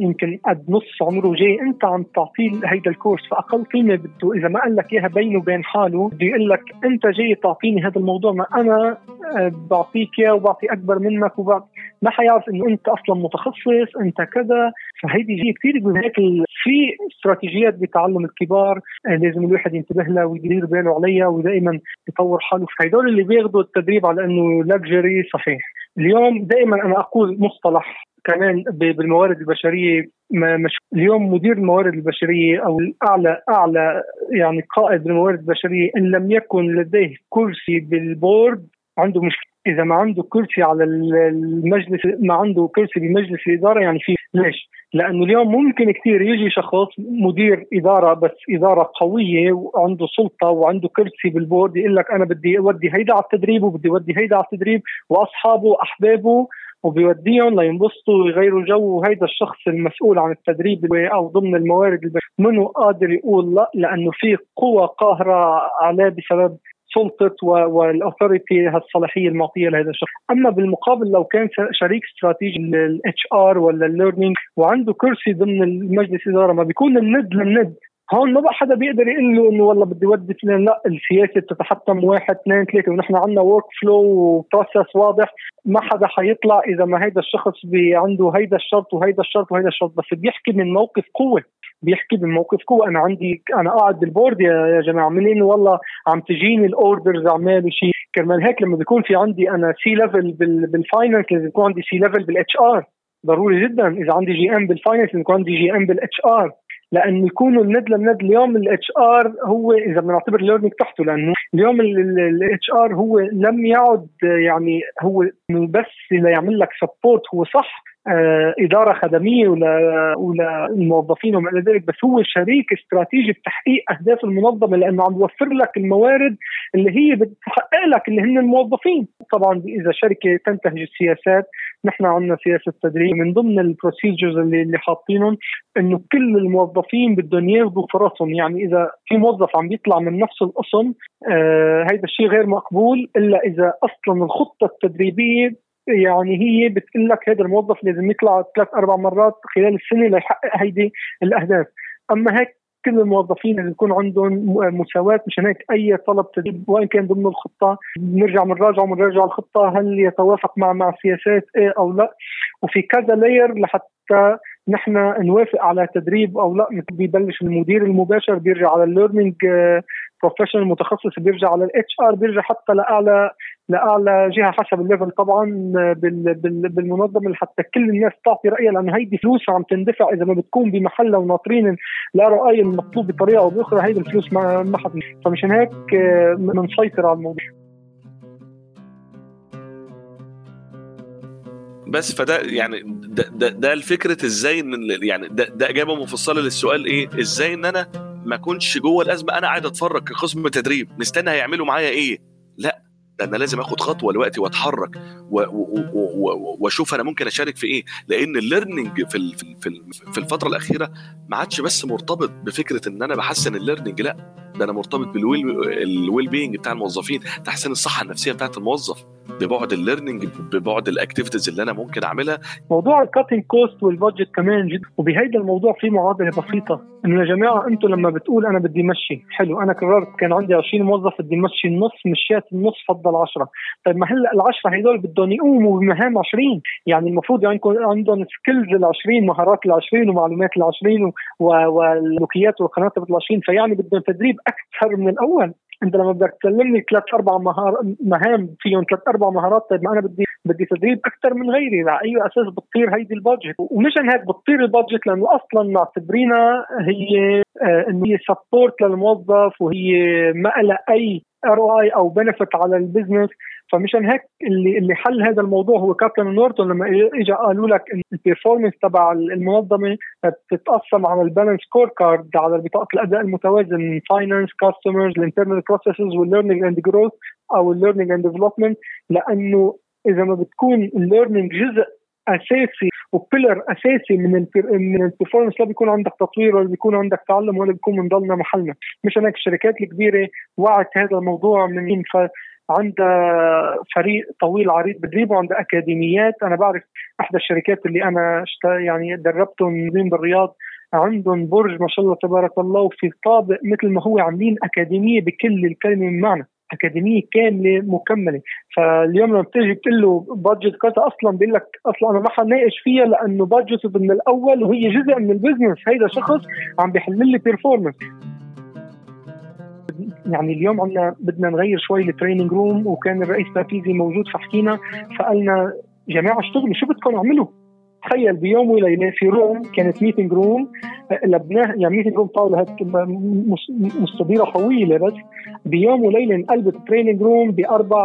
D: يمكن قد نص عمره جاي أنت عم تعطيه هيدا الكورس فأقل قيمة بده. إذا ما قال لك إياها بينه وبين حاله بده يقول لك أنت جاي تعطيني هذا الموضوع ما أنا آه، بعطيك إياه وبعطي أكبر منك وبعطي. ما حيعرف إنه أنت أصلا متخصص أنت كذا. فهيدي جي كثير من هيك في استراتيجيات بتعلم الكبار آه، لازم الواحد ينتبه لها ويدير باله عليها ودائما يطور حاله. هدول اللي بياخذوا التدريب على إنه luxury صحيح. اليوم دائما أنا أقول مصطلح كمان بالموارد البشرية مش اليوم مدير الموارد البشرية أو الاعلى أعلى يعني قائد الموارد البشرية إن لم يكن لديه كرسي بال board عنده مشكلة. إذا ما عنده كرسي على المجلس ما عنده كرسي بمجلس الإدارة يعني في ليش؟ لأنه اليوم ممكن كثير يجي شخص مدير إدارة بس إدارة قوية وعنده سلطة وعنده كرسي بالبورد يقول لك أنا بدي أودي هيدا على التدريب وبدي أودي هيدا على التدريب وأصحابه وأحبابه وبيوديهم لينبسطوا ويغيروا جو وهيدا الشخص المسؤول عن التدريب أو ضمن الموارد منه قادر يقول لا لأنه في قوى قاهرة عليه بسبب سلطه وال authority الصلاحيه المعطية لهذا الشخص، أما بالمقابل لو كان شريك استراتيجي لل HR ولا ال learning وعنده كرسي ضمن المجلس الإدارة ما بيكون الند للند. هون ما بقى حدا بيقدر يقول له إنه والله بدي ودي فلان لا السياسة بتتحكم واحد اثنين ثلاثة ونحن عندنا workflow و process واضح. ما حدا حيطلع إذا ما هيدا الشخص عنده هيدا الشرط وهيدا الشرط وهيدا الشرط بس بيحكي من موقف قوة. بيحكي بموقف قوة أنا عندي أنا قاعد بال board يا جماعة من إنه والله عم تجيني ال orders أعمال شيء كرمال هيك لما بيكون في عندي أنا C level بال finance لازم يكون عندي C level بال HR ضروري جدا. إذا عندي GM بال finance لازم يكون عندي GM بال HR لأنه يكونوا الند للند اليوم ال HR هو إذا بنعتبر ال learning تحته لأنه اليوم ال HR هو لم يعد يعني هو بس ليعمل لك support هو صح. إدارة خدمية ولا ولا الموظفين وما إلى ذلك بس هو شريك استراتيجي بتحقيق أهداف المنظمة لأنه عم يوفر لك الموارد اللي هي بتحقق لك اللي هن الموظفين. طبعا إذا شركة تنتهج السياسات نحن عندنا سياسة تدريب. من ضمن البروسيجرز اللي اللي حاطينهم إنه كل الموظفين بدهم ياخذوا فرصهم. يعني إذا في موظف عم بيطلع من نفس القسم آه هيدا الشيء غير مقبول إلا إذا أصلا الخطة التدريبية يعني هي بتقول لك هذا الموظف لازم يطلع ثلاث أربع مرات خلال السنة ليحقق هيدي الأهداف. أما هيك كل الموظفين اللي يكون عندهم مساواة مشان هيك أي طلب تدريب وإن كان ضمن الخطة بنرجع بنراجع وبنراجع الخطة هل يتوافق مع مع سياسات إيه أو لا. وفي كذا layer لحتى نحن نوافق على تدريب أو لا بيبلش المدير المباشر بيرجع على ال learning professional متخصص بيرجع على ال HR بيرجع حتى لأعلى لأعلى جهة حسب ال level طبعا بالمنظمة لحتى كل الناس تعطي رأيها لأنه هيدي فلوس عم تندفع إذا ما بتكون بمحلها وناطرين لا اي المطلوب بطريقة أو بأخرى هيدي الفلوس ما ما حد فمشان هيك بنسيطر على الموضوع.
E: بس فده يعني ده, ده, ده الفكرة إزاي ان يعني ده, ده إجابة مفصلة للسؤال إيه؟ إزاي إن أنا ما أكونش جوه الأزمة؟ أنا قاعد أتفرج كقسم تدريب. مستني هيعملوا معايا إيه؟ لا ده أنا لازم آخد خطوة دلوقتي وأتحرك وأشوف أنا ممكن أشارك في إيه. لأن الليرنينج في في الفترة الأخيرة ما عادش بس مرتبط بفكرة إن أنا بحسن ال learning لا ده أنا مرتبط بال well ال well being بتاع الموظفين تحسين الصحة النفسية بتاعت الموظف. ببعض ال learning ببعض ال activities اللي أنا ممكن أعملها.
D: موضوع ال cutting cost وال budget كمان جدا وبهيدا الموضوع في معادلة بسيطة. إنه يا جماعة أنتم لما بتقول أنا بدي مشي حلو أنا قررت كان عندي 20 موظف بدي مشي النص مشيت النص فضل 10 طيب ما هلأ ال 10 هدول بدهم يقوموا بمهام 20 يعني المفروض يكون عندهم skills ال 20 مهارات ال 20 ومعلومات ال 20 والسلوكيات والقناعات ال 20 فيعني بدهم تدريب أكثر من الأول. أنت لما بدك تسلمني ثلاث أربع مهام فيهم ثلاث أربع مهارات طيب ما أنا بدي بدي تدريب أكثر من غيري على أي أساس بتطير هيدي ال budget؟ ومشان هيك بتطير ال budget لأنه أصلا معتبرينها هي آه، إنه هي support للموظف وهي ما لها أي ROI أو benefit على ال business فمشان هيك اللي اللي حل هذا الموضوع هو كابلان نورتون لما اجى قالوا لك ال performance تبع المنظمة بتتقسم على ال balanced scorecard على بطاقة الأداء المتوازن finance customers ال internal processes وال learning and growth أو ال learning and development لأنه إذا ما بتكون ال learning جزء أساسي و pillar أساسي من من ال performance لا بيكون عندك تطوير ولا بيكون عندك تعلم ولا بيكون بنضلنا محلنا. مشان هيك الشركات الكبيرة وعت هذا الموضوع من عندها فريق طويل عريض بيدرب وعندها أكاديميات. أنا بعرف إحدى الشركات اللي أنا يعني دربتهم بالرياض. عندهم برج ما شاء الله تبارك الله وفي طابق مثل ما هو عاملين أكاديمية بكل الكلمة من معنى. أكاديمية كاملة مكملة. فاليوم لما بتيجي بتقول له budget كذا أصلا بيقول لك أصلا أنا ما حناقش فيها لأنه budget من الأول وهي جزء من ال business هيدا شخص عم بيحل لي performance يعني اليوم عندنا بدنا نغير شوي ال training room وكان الرئيس التنفيذي موجود فحكينا فقالنا جماعة اشتغلوا. شو بدكم اعملوا؟ تخيل بيوم وليلة في room كانت meeting room لبناها يعني meeting room طاولة مستديرة طويله بس. بيوم وليلة انقلبت training room بأربع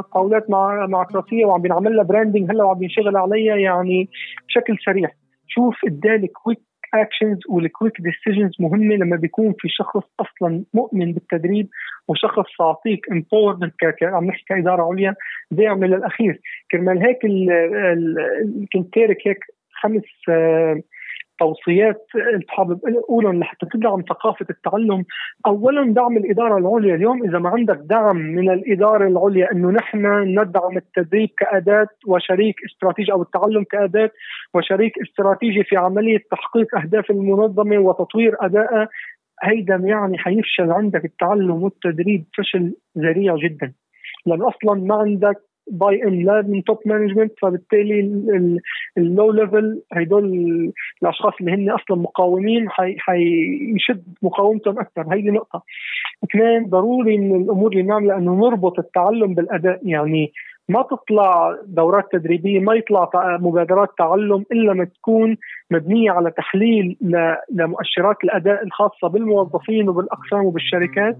D: طاولات مع مع كراسية وعم بنعمل لها branding هلأ وعم بنشغل عليها يعني بشكل سريع. شوف اديه ال quick actions وال quick decisions مهمة لما بيكون في شخص أصلا مؤمن بالتدريب وشخص يعطيك empowerment عم نحكي كإدارة عليا بيعمل الاخير كرمال هيك كنت تارك هيك خمس آه توصيات حابب اقولهم لحتى تدعم ثقافة التعلم، اولا دعم الإدارة العليا، اليوم إذا ما عندك دعم من الإدارة العليا إنه نحن ندعم التدريب كأداة وشريك استراتيجي أو التعلم كأداة وشريك استراتيجي في عملية تحقيق أهداف المنظمة وتطوير ادائها هيدا يعني حيفشل عندك التعلم والتدريب فشل ذريع جدا. لأن أصلا ما عندك buy in لا من top management فبالتالي ال low level هدول الأشخاص اللي هن أصلا مقاومين حيشد مقاومتهم أكثر. هيدي نقطة. اثنين ضروري من الأمور اللي نعملها أنه نربط التعلم بالأداء. يعني ما تطلع دورات تدريبية ما يطلع مبادرات تعلم إلا ما تكون مبنية على تحليل لمؤشرات الأداء الخاصة بالموظفين وبالأقسام وبالشركات.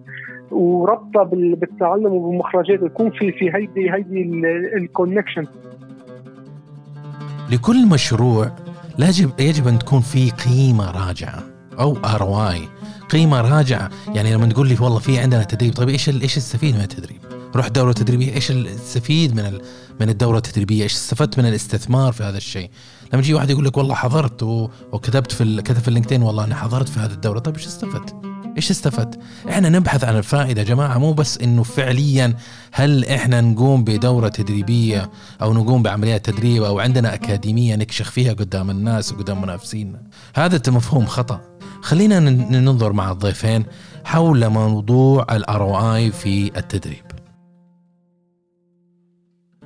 D: وربطها بالتعلم وبالمخرجات يكون في في هيدي هيدي الكونكشن
A: لكل مشروع يجب يجب أن تكون في قيمة راجعة ROI قيمة راجعة يعني لما تقول لي والله في عندنا تدريب طيب إيش إيش استفيد من التدريب؟ رحت دورة تدريبية إيش استفيد من من الدورة التدريبية؟ إيش استفدت من الاستثمار في هذا الشيء؟ لما يجي واحد يقول لك والله حضرت وكتبت في كتب في ال LinkedIn والله أنا حضرت في هذه الدورة طيب إيش استفدت؟ إيش استفدت؟ إحنا نبحث عن الفائدة يا جماعة مو بس إنه فعليا هل إحنا نقوم بدورة تدريبية أو نقوم بعمليات تدريب أو عندنا أكاديمية نكشخ فيها قدام الناس وقدام منافسينا هذا مفهوم خطأ خلينا ننظر مع الضيفين حول موضوع ال ROI في التدريب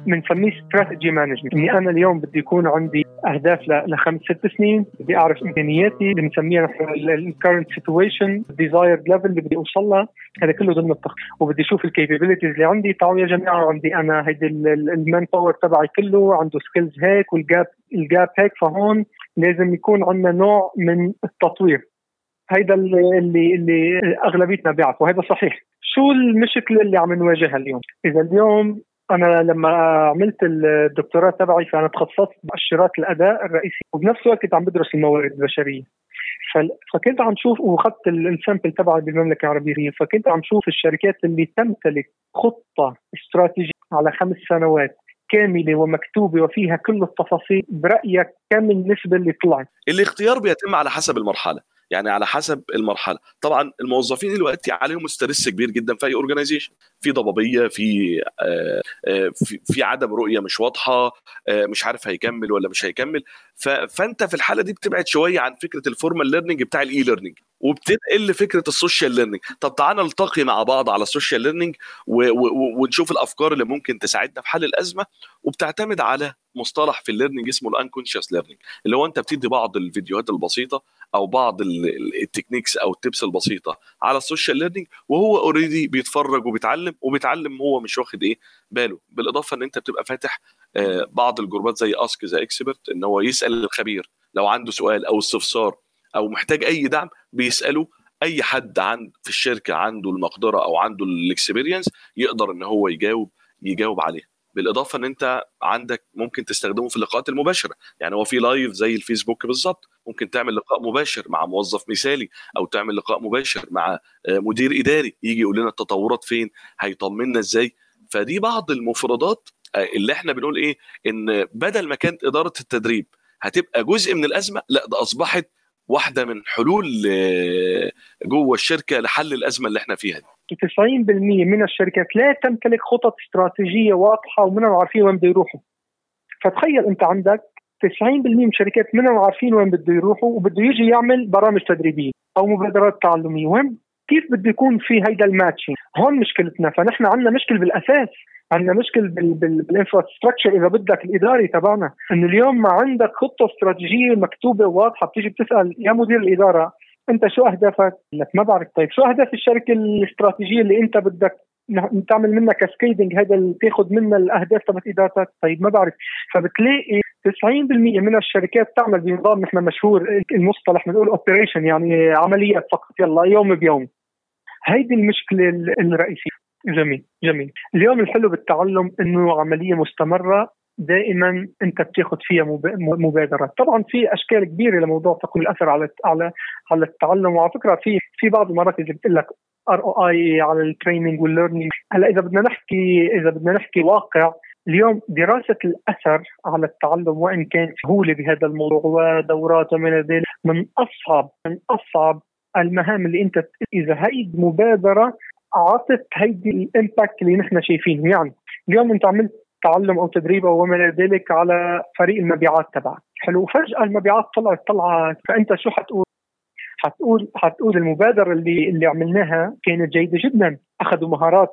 D: بنسميه strategic management اني أنا اليوم بدي يكون عندي أهداف لخمس ست سنين بدي أعرف إمكانياتي بنسميها ال current situation desired level اللي بدي أوصل لها هذا كله ضمن التخطيط وبدي أشوف ال capabilities اللي عندي. تعالوا يا جماعة عندي أنا هيدي ال manpower تبعي كله عنده skills هيك وال gap ال gap هيك. فهون لازم يكون عندنا نوع من التطوير. هيدا اللي اللي, اللي أغلبيتنا بيعرفوا. هذا صحيح. شو المشكلة اللي عم نواجهها اليوم؟ إذا اليوم أنا لما عملت الدكتوراه تبعي فأنا تخصصت مؤشرات الأداء الرئيسي وبنفس الوقت كنت عم بدرس الموارد البشرية فكنت عم شوف وأخذت ال sample تبعي بالمملكة العربية فكنت عم شوف الشركات اللي تمتلك خطة استراتيجية على خمس سنوات كاملة ومكتوبة وفيها كل التفاصيل برأيك كم النسبة اللي طلعت؟
E: الاختيار بيتم على حسب المرحلة يعني على حسب المرحلة. طبعا الموظفين دلوقتي عليهم stress كبير جدا في أي organization في ضبابية في آه، آه، في, في عدم رؤية مش واضحة آه، مش عارف هيكمل ولا مش هيكمل. فأنت في الحالة دي بتبعد شوية عن فكرة ال formal learning بتاع ال e-learning وبتنقل فكره ال social learning طب تعالى نلتقي مع بعض على ال social learning ونشوف الأفكار اللي ممكن تساعدنا في حل الأزمة وبتعتمد على مصطلح في ال learning اسمه ال unconscious learning اللي هو انت بتدي بعض الفيديوهات البسيطة أو بعض ال techniques أو ال tips البسيطة على ال social learning وهو already بيتفرج وبيتعلم وبيتعلم هو مش واخد إيه باله. بالإضافة إن أنت بتبقى فاتح آه، بعض الجروبات زي ask the expert إن هو يسأل الخبير لو عنده سؤال أو استفسار أو محتاج أي دعم بيسأله أي حد عن في الشركة عنده المقدرة أو عنده ال experience يقدر إن هو يجاوب يجاوب عليها بالإضافة إن أنت عندك ممكن تستخدمه في اللقاءات المباشرة. يعني هو في live زي الفيسبوك بالظبط. ممكن تعمل لقاء مباشر مع موظف مثالي أو تعمل لقاء مباشر مع آه، مدير إداري يجي يقول لنا التطورات فين هيطمنا إزاي. فدي بعض المفردات آه، اللي إحنا بنقول إيه إن بدل ما كانت إدارة التدريب هتبقى جزء من الأزمة لا ده أصبحت واحدة من حلول آه، جوه الشركة لحل الأزمة اللي إحنا فيها دي.
D: 90% من الشركات لا تمتلك خطط استراتيجية واضحة ومنهم عارفين وين بده يروحوا. فتخيل أنت عندك 90% من الشركات منهم عارفين وين بده يروحوا وبده يجي يعمل برامج تدريبية أو مبادرات تعلمية. وين؟ كيف بده يكون في هيدا الماتشنج هون مشكلتنا. فنحن عندنا مشكل بالأساس. عندنا مشكل بال infrastructure إذا بدك الإداري تبعنا. إنه اليوم ما عندك خطة استراتيجية مكتوبة واضحة بتيجي بتسأل يا مدير الإدارة أنت شو أهدافك؟ لك ما بعرف. طيب شو أهداف الشركة الاستراتيجية اللي أنت بدك تعمل منها cascading هذا تاخذ منها الأهداف تبعت إدارتك؟ طيب ما بعرف. فبتلاقي 90% من الشركات تعمل بنظام نحن مشهور المصطلح بنقول operation يعني عمليات فقط يلا يوم بيوم. هيدي المشكلة الرئيسية. جميل جميل. اليوم الحلو بالتعلم إنه عملية مستمرة دائما أنت بتاخذ فيها مبادرات. طبعا في أشكال كبيرة لموضوع تقويم الأثر على على على التعلم. وعلى فكرة في في بعض المراكز اللي بتقول لك ROI على ال training وال learning هلا إذا بدنا نحكي إذا بدنا نحكي واقع اليوم دراسة الأثر على التعلم وإن كان سهولة بهذا الموضوع ودورات ومن ذلك من أصعب من أصعب المهام اللي أنت إذا هي مبادرة أعطت هيدي الإمباكت اللي نحن شايفينه. يعني اليوم أنت عملت تعلم أو تدريب أو وما إلى ذلك على فريق المبيعات تبعك. حلو. فجاه المبيعات طلعت طلعت. فأنت شو حتقول؟ حتقول حتقول المبادرة اللي اللي عملناها كانت جيدة جدا. أخذوا مهارات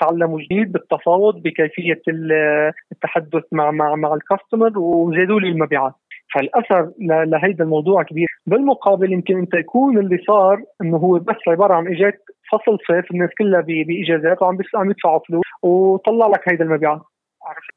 D: تعلموا جديد بالتفاوض بكيفية التحدث مع مع مع الكاستمر وزادوا لي المبيعات. فالأثر لهيدا الموضوع كبير. بالمقابل يمكن أنت يكون اللي صار إنه هو بس عبارة عن اجاك فصل صيف الناس كلها بإجازات وعم عم يدفعوا فلوس وطلع لك هيدا المبيعات. عرفت؟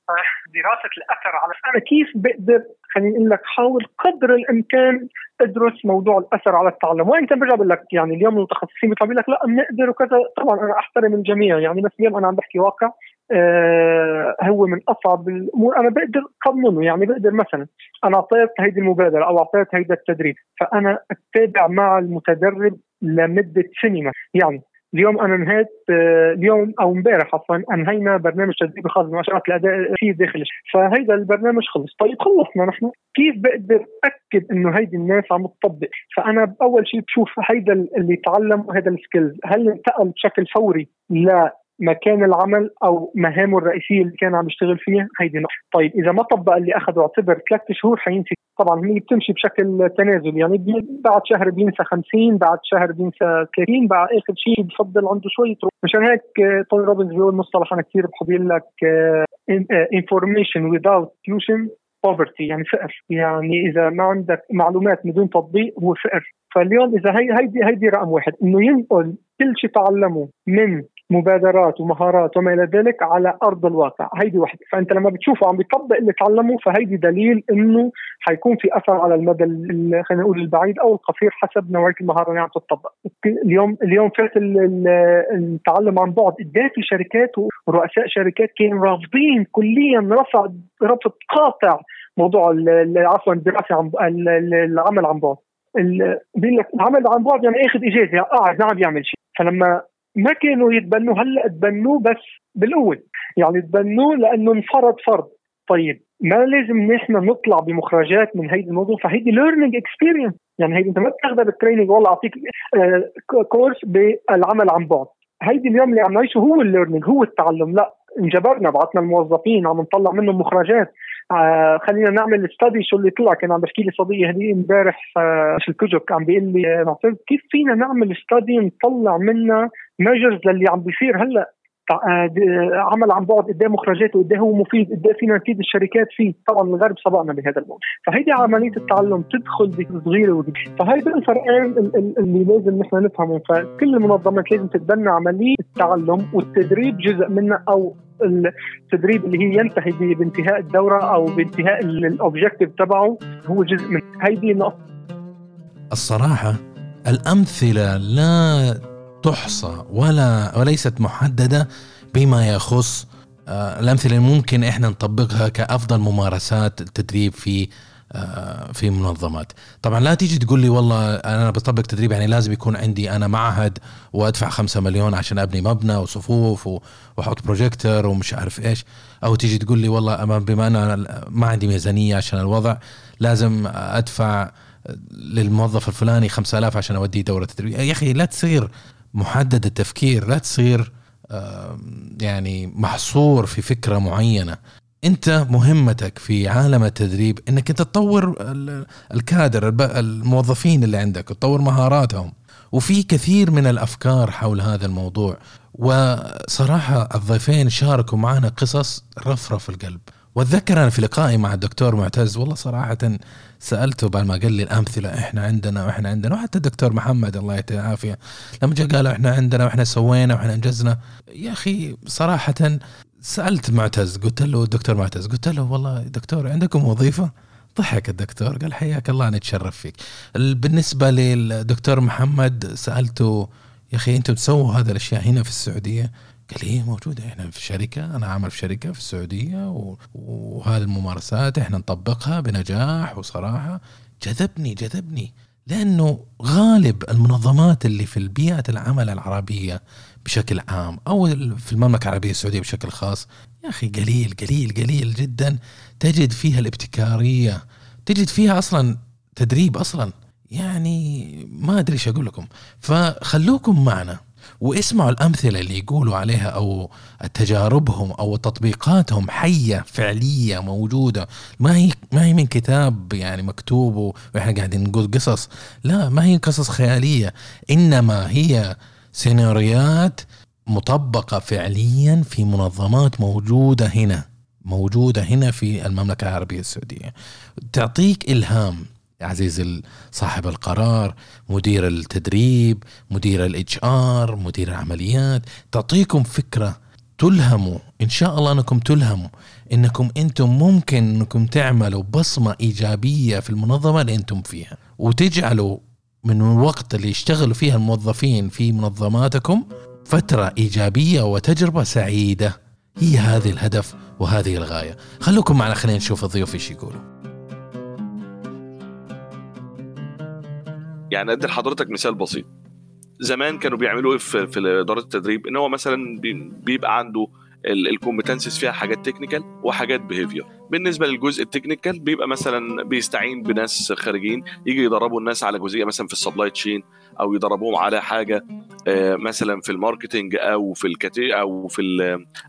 D: دراسة الأثر على أنا كيف بقدر خليني أقول لك حاول قدر الإمكان أدرس موضوع الأثر على التعلم. كان برجع بقول لك يعني اليوم المتخصصين بيطلعوا لك لا بنقدر وكذا. طبعا أنا أحترم الجميع يعني بس اليوم أنا عم بحكي واقع آه هو من أصعب الأمور. أنا بقدر قانونه يعني بقدر مثلا أنا أعطيت هيدي المبادرة أو أعطيت هيدا التدريب فأنا أتابع مع المتدرب لمدة سنه يعني اليوم أنا انهيت آه، اليوم أو امبارح عفوا أنهينا برنامج تدريبي خاص بمؤشرات الأداء في داخل فهيدا البرنامج خلص. طيب خلصنا نحن. كيف بقدر أكد إنه هيدي الناس عم تطبق؟ فأنا اول شيء بشوف هيدا اللي تعلم وهذا ال skills. هل انتقل بشكل فوري مكان العمل أو مهامه الرئيسية اللي كان عم يشتغل فيها هيدي نقطة. طيب إذا ما طبق اللي أخذه اعتبر ثلاث شهور حينسى طبعا هي بتمشي بشكل تنازل. يعني بعد شهر بينسى 50 بعد شهر بينسى 30 بعد آخر شيء بفضل عنده شوية مشان هيك توني روبنز بيقول مصطلح أنا كثير بحب يقول لك information without fusion poverty يعني فقر. يعني إذا ما عندك معلومات بدون تطبيق هو فقر. فاليوم إذا هي هيدي هيدي رقم واحد. إنه ينقل كل شيء تعلمه من مبادرات ومهارات وما إلى ذلك على أرض الواقع. هيدي وحدة. فأنت لما بتشوفه عم بيطبق اللي تعلمه فهيدي دليل إنه حيكون في أثر على المدى خلينا نقول البعيد أو القصير حسب نوعيه المهارة اللي عم تطبق. اليوم اليوم فات التعلم عن بعد. قد في شركات ورؤساء شركات كانوا رافضين كليا رفع رفض قاطع موضوع عفوا الدراسة عن العمل عن بعد. بيقول لك العمل عن بعد يعني آخذ إجازة. قاعد ما عم يعمل شيء. فلما ما كانوا يتبنوه هلا تبنوه بس بالقوة. يعني تبنوه لأنه انفرض فرض طيب ما لازم نحن نطلع بمخرجات من هيدي الموضوع؟ فهيدي learning experience يعني هيدي انت ما بتاخذها بال training والله أعطيك course آه، بالعمل عن بعد. هيدي اليوم اللي عم نعيشه هو ال learning هو التعلم. لا انجبرنا بعثنا الموظفين عم نطلع منهم مخرجات. آه خلينا نعمل study شو اللي طلع. كان عم بحكي لي صديقي هدي امبارح آه في الكوجك عم بيقول لي آه كيف فينا نعمل study نطلع منها measures للي عم بيصير هلأ؟ عمل عن بعد قد مخرجاته قد هو مفيد قد فينا نفيد الشركات فيه. طبعا الغرب سبقنا بهذا الموضوع. فهيدي عملية التعلم تدخل بصغيره وكبيره فهيدا الفرقين اللي لازم نحن نفهمهم فكل المنظمات لازم تتبنى عملية التعلم والتدريب جزء منها أو التدريب اللي هي ينتهي بانتهاء الدورة أو بانتهاء الاوبجيكتيف تبعه هو جزء من هيدي نقطة.
A: الصراحة الأمثلة لا تحصى ولا وليست محددة بما يخص آه، الأمثلة اللي ممكن إحنا نطبقها كأفضل ممارسات التدريب في آه، في منظمات. طبعا لا تيجي تقول لي والله أنا بطبق تدريب يعني لازم يكون عندي أنا معهد وأدفع خمسة مليون عشان أبني مبنى وصفوف وأحط بروجيكتور ومش عارف إيش. أو تيجي تقول لي والله بما أنا ما عندي ميزانية عشان الوضع لازم أدفع للموظف الفلاني 5000 عشان أوديه دورة تدريب. يا أخي لا تصير. محدد التفكير لا تصير يعني محصور في فكرة معينة. انت مهمتك في عالم التدريب انك انت تطور ال- الكادر الموظفين اللي عندك تطور مهاراتهم. وفي كثير من الأفكار حول هذا الموضوع. وصراحة الضيفين شاركوا معنا قصص رفرف القلب. واتذكر أنا في لقائي مع الدكتور معتز والله صراحة سألته بعد ما قال لي الأمثلة إحنا عندنا وإحنا عندنا وحتى الدكتور محمد الله يعطيه العافية لما جاء قال إحنا عندنا وإحنا سوينا وإحنا أنجزنا. يا أخي صراحة سألت معتز قلت له الدكتور معتز قلت له والله دكتور عندكم وظيفة؟ ضحك الدكتور قال حياك الله نتشرف فيك. ال- بالنسبة للدكتور محمد سألته يا أخي أنتم تسووا هذه الأشياء هنا في السعودية؟ قال لي إيه موجودة. إحنا في شركة أنا عامل في شركة في السعودية و... وهذه الممارسات إحنا نطبقها بنجاح وصراحة. جذبني جذبني لأنه غالب المنظمات اللي في البيئة العمل العربية بشكل عام ال- في المملكة العربية السعودية بشكل خاص يا أخي قليل قليل قليل جدا تجد فيها الابتكارية تجد فيها أصلا تدريب أصلا. يعني ما أدري إيش أقول لكم. فخلوكم معنا. واسمعوا الأمثلة اللي يقولوا عليها أو تجاربهم أو تطبيقاتهم حية فعلية موجودة. ما هي ما هي من كتاب يعني مكتوب وإحنا قاعدين نقول قصص. لا ما هي قصص خيالية. إنما هي سيناريوهات مطبقة فعليا في منظمات موجودة هنا موجودة هنا في المملكة العربية السعودية. تعطيك إلهام. عزيز ال- صاحب القرار مدير التدريب مدير ال HR مدير العمليات. تعطيكم فكرة تلهموا إن شاء الله أنكم تلهموا إنكم أنتم ممكن أنكم تعملوا بصمة إيجابية في المنظمة اللي أنتم فيها. وتجعلوا من الوقت اللي يشتغلوا فيها الموظفين في منظماتكم فترة إيجابية وتجربة سعيدة. هي هذه الهدف وهذه الغاية. خلوكم معنا خلينا نشوف الضيوف إيش يقولوا.
E: يعني أدي لحضرتك مثال بسيط. زمان كانوا بيعملوا إيه في في إدارة التدريب إن هو مثلا بي- بيبقى عنده ال competencies فيها حاجات technical وحاجات behavior بالنسبة للجزء ال technical بيبقى مثلا بيستعين بناس خارجين يجي يدربوا الناس على جزئية مثلا في ال supply chain أو يدربوهم على حاجة آه، مثلا في ال marketing أو في الكاتي أو في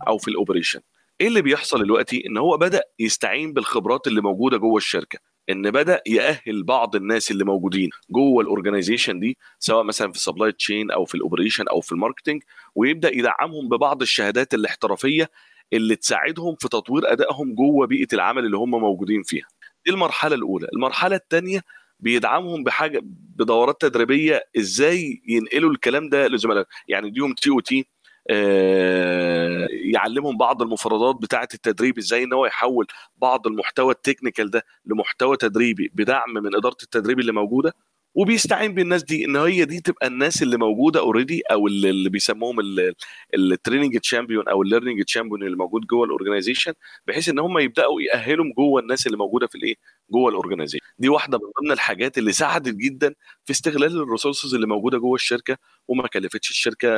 E: أو في ال operation إيه اللي بيحصل دلوقتي؟ إن هو بدأ يستعين بالخبرات اللي موجودة جوه الشركة. إن بدأ يأهل بعض الناس اللي موجودين جوه ال organization دي سواء مثلا في ال supply chain أو في ال operation أو في ال marketing ويبدأ يدعمهم ببعض الشهادات الاحترافية اللي تساعدهم في تطوير أدائهم جوه بيئة العمل اللي هم موجودين فيها. دي المرحلة الأولى. المرحلة الثانية بيدعمهم بحاجة بدورات تدريبية إزاي ينقلوا الكلام ده لزملائهم. يعني ديهم TOT يعلمهم بعض المفردات بتاعة التدريب إزاي إن هو يحول بعض المحتوى ال technical ده لمحتوى تدريبي بدعم من إدارة التدريب اللي موجودة وبيستعين بالناس دي إن هي دي تبقى الناس اللي موجودة already أو اللي بيسموهم ال training champion أو ال learning champion اللي موجود جوه ال organization بحيث إن هم يبدأوا يأهلهم جوه الناس اللي موجودة في الإيه؟ جوه ال organization دي واحدة من ضمن الحاجات اللي ساعدت جدا في استغلال ال resources اللي موجودة جوه الشركة وما كلفتش الشركة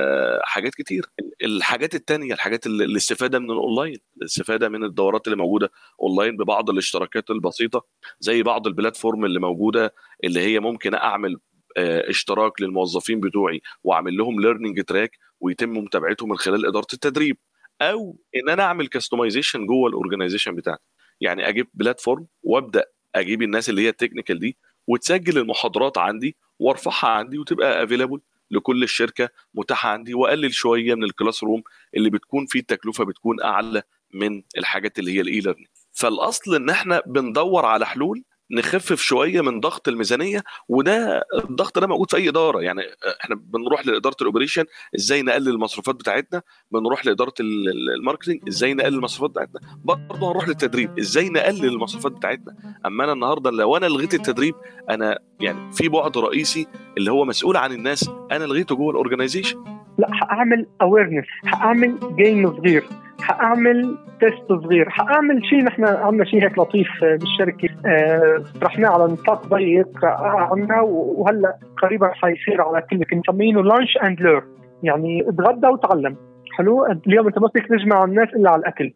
E: حاجات كتير. الحاجات التانية الحاجات الاستفادة من الأونلاين الاستفادة من الدورات اللي موجودة أونلاين ببعض الاشتراكات البسيطة زي بعض ال platform اللي موجودة اللي هي ممكن أعمل آه، اشتراك للموظفين بتوعي وأعمل لهم learning track ويتم متابعتهم من خلال إدارة التدريب أو إن أنا أعمل customization جوه ال organization بتاعتي. يعني أجيب platform وأبدأ أجيب الناس اللي هي ال technical دي وتسجل المحاضرات عندي وأرفعها عندي وتبقى available لكل الشركة متاحة عندي وأقلل شوية من ال classroom اللي بتكون فيه التكلفة بتكون أعلى من الحاجات اللي هي ال e-learning فالأصل إن إحنا بندور على حلول نخفف شوية من ضغط الميزانية وده الضغط ده موجود في أي إدارة. يعني إحنا بنروح لإدارة ال operation إزاي نقلل المصروفات بتاعتنا؟ بنروح لإدارة ال marketing إزاي نقلل المصروفات بتاعتنا؟ برضه هنروح للتدريب إزاي نقلل المصروفات بتاعتنا؟ أما أنا النهارده لو أنا لغيت التدريب أنا يعني في بعد رئيسي اللي هو مسؤول عن الناس أنا لغيته جوه ال organization
D: لا هعمل awareness هعمل game صغير حأعمل test صغير حأعمل شيء نحن عندنا شيء هيك لطيف بالشركة. آه، طرحناه على نطاق ضيق عندنا وهلأ قريبا حيصير على كل مسمينه lunch and learn يعني اتغدى وتعلم. حلو؟ اليوم أنت ما فيك تجمع الناس إلا على الأكل.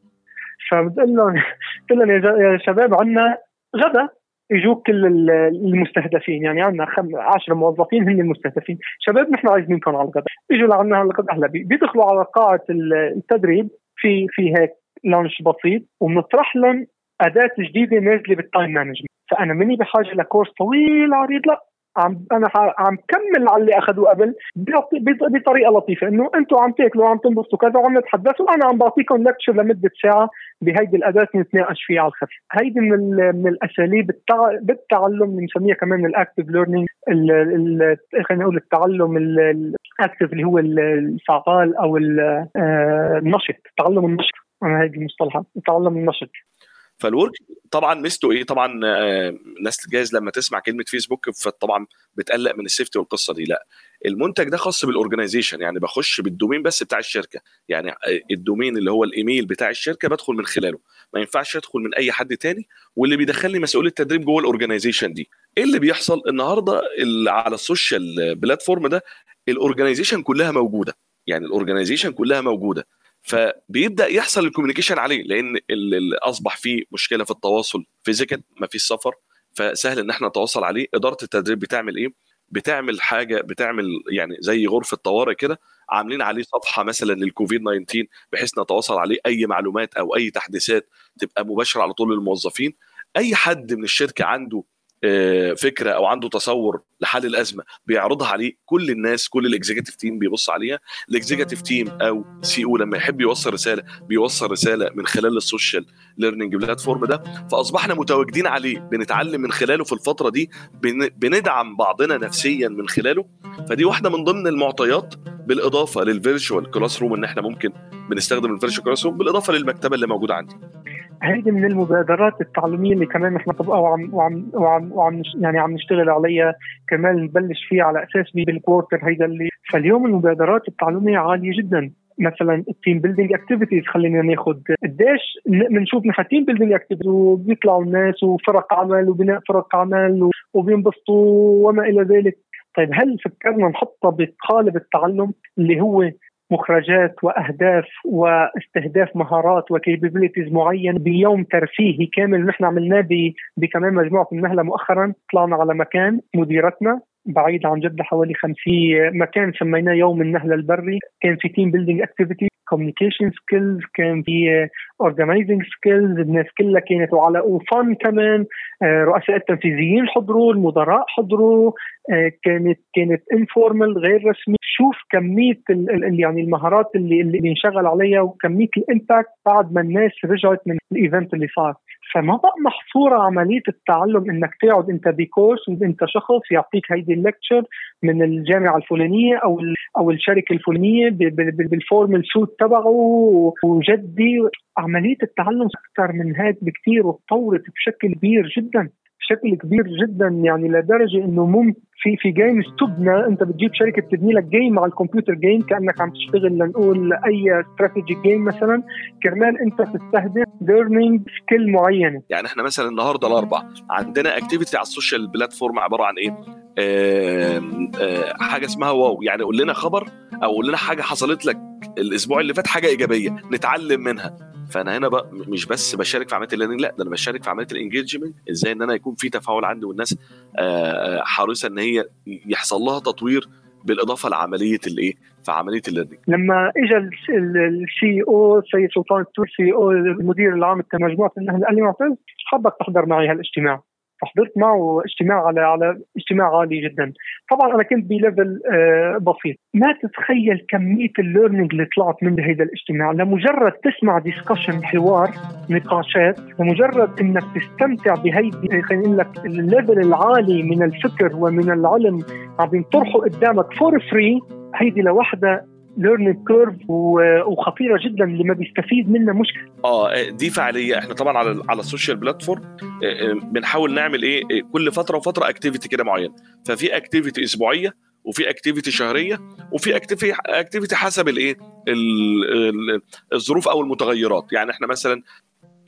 D: فبتقول لهم قلت لهم يا شباب عندنا غدا. يجوك كل المستهدفين يعني عندنا 10 موظفين هن المستهدفين. شباب نحن عايزينكم على الغداء. اجوا لعنا على الغداء هلا بيدخلوا على قاعة التدريب في في هيك lunch بسيط وبنطرح لهم أداة جديدة نازلة بال time management فأنا مني بحاجة ل course طويل عريض لا. عم أنا عم كمل على اللي أخذوه قبل بطريقة لطيفة إنه أنتم عم تاكلوا وعم تنبسطوا كذا وعم نتحدث وأنا عم بعطيكم lecture لمدة ساعة بهيدي الأداة نتناقش فيها على الخفيف هيدي من من الأساليب التع... بالتعلم بنسميها كمان ال active learning خلينا نقول التعلم ال active اللي هو الفعال أو آه، النشط التعلم النشط. أنا هيدي المصطلحات التعلم النشط.
E: فال Work طبعا ميزته إيه؟ طبعا آه، الناس جايز لما تسمع كلمة فيسبوك فطبعا بتقلق من ال safety والقصة دي لأ. المنتج ده خاص بال organization يعني بخش بال domain بس بتاع الشركة. يعني آه، ال domain اللي هو الإيميل بتاع الشركة بدخل من خلاله. ما ينفعش أدخل من أي حد تاني واللي بيدخلني مسؤول التدريب جوه ال organization دي. إيه اللي بيحصل؟ النهارده على ال social platform ده ال organization كلها موجودة. يعني ال organization كلها موجودة. فبيبدأ يحصل ال communication عليه لأن اللي أصبح فيه مشكلة في التواصل physical ما فيش سفر فسهل إن إحنا نتواصل عليه. إدارة التدريب بتعمل إيه؟ بتعمل حاجة بتعمل يعني زي غرفة طوارئ كده عاملين عليه صفحة مثلا للكوفيد 19 بحيث نتواصل عليه. أي معلومات أو أي تحديثات تبقى مباشرة على طول للموظفين. أي حد من الشركة عنده فكرة أو عنده تصور لحل الأزمة بيعرضها عليه كل الناس كل ال executive team بيبص عليها. ال executive team أو CEO لما يحب يوصل رسالة بيوصل رسالة من خلال ال social learning platform ده. فأصبحنا متواجدين عليه بنتعلم من خلاله في الفترة دي بندعم بعضنا نفسيا من خلاله. فدي واحدة من ضمن المعطيات بالإضافة لل virtual classroom إن إحنا ممكن بنستخدم ال virtual classroom بالإضافة للمكتبة اللي موجودة عندي.
D: هيدي من المبادرات التعليمية اللي كمان نحن طبقها وعم وعم وعم, وعم يعني عم نشتغل عليها. كمان نبلش فيها على أساس بال quarter هيدا اللي فاليوم المبادرات التعليمية عالية جدا. مثلا ال team building activities خلينا ناخذ قديش بنشوف نحن team building activities وبيطلعوا الناس وفرق عمل وبناء فرق عمل وبينبسطوا وما إلى ذلك. طيب هل فكرنا نحطها بقالب التعلم اللي هو مخرجات وأهداف واستهداف مهارات و capabilities معين بيوم ترفيهي كامل نحن عملناه بكمان مجموعة النهلة مؤخرا؟ طلعنا على مكان مديرتنا بعيد عن جدة حوالي 50 مكان سميناه يوم النهلة البري. كان في team building activity communication skills كان في organizing skills الناس كلها كانت وعلى و fun كمان. آه، رؤساء التنفيذيين حضروا المدراء حضروا. آه، كانت كانت informal غير رسمي. شوف كمية يعني المهارات اللي اللي بينشغل عليها وكمية ال impact بعد ما الناس رجعت من ال event اللي صار. فما بقى محصورة عملية التعلم إنك تقعد أنت ب course وأنت شخص يعطيك هيدي ال lecture من الجامعة الفلانية أو أو الشركة الفلانية بال formal suit تبعه وجدي عملية التعلم أكثر من هيك بكثير وتطورت بشكل كبير جدا. بشكل كبير جدا يعني لدرجة إنه ممكن في في games تبنى. أنت بتجيب شركة تبني لك game على الكمبيوتر game كأنك عم تشتغل لنقول اي strategy game مثلا. كرمال أنت تستهدف learning skill معينة.
E: يعني إحنا مثلا النهارده الأربع عندنا activity على ال social platform عبارة عن إيه؟ آه آه حاجة اسمها wow. يعني قول لنا خبر أو قول لنا حاجة حصلت لك الأسبوع اللي فات حاجة إيجابية نتعلم منها. فانا هنا بقى مش بس بشارك في عملية ال learning لا ده أنا بشارك في عملية ال engagement إزاي ان أنا يكون في تفاعل عندي والناس آه، حريصة ان هي يحصل لها تطوير بالإضافة لعملية الايه؟ في عملية الليرنينج.
D: لما اجى ال CEO السيد سلطان التور CEO المدير العام لمجموعه النهل قال لي معتز حابك تحضر معي هالإجتماع. فحضرت معه اجتماع على على اجتماع عالي جدا. طبعا أنا كنت ب level آه بسيط. ما تتخيل كمية ال learning اللي طلعت من هذا الاجتماع. لمجرد تسمع discussion حوار نقاشات لمجرد إنك تستمتع بهيدي خلينا نقول لك ال level العالي من الفكر ومن العلم عم ينطرحوا قدامك for free هيدي لوحدها learning curve وخطيرة جدا اللي ما بيستفيد منها مشكلة.
E: آه دي فعالية. إحنا طبعا على على ال social platform آه، آه، بنحاول نعمل إيه؟ آه، كل فترة وفترة activity كده معين. ففي activity أسبوعية وفي activity شهرية وفي activity حسب الايه الظروف أو المتغيرات. يعني إحنا مثلا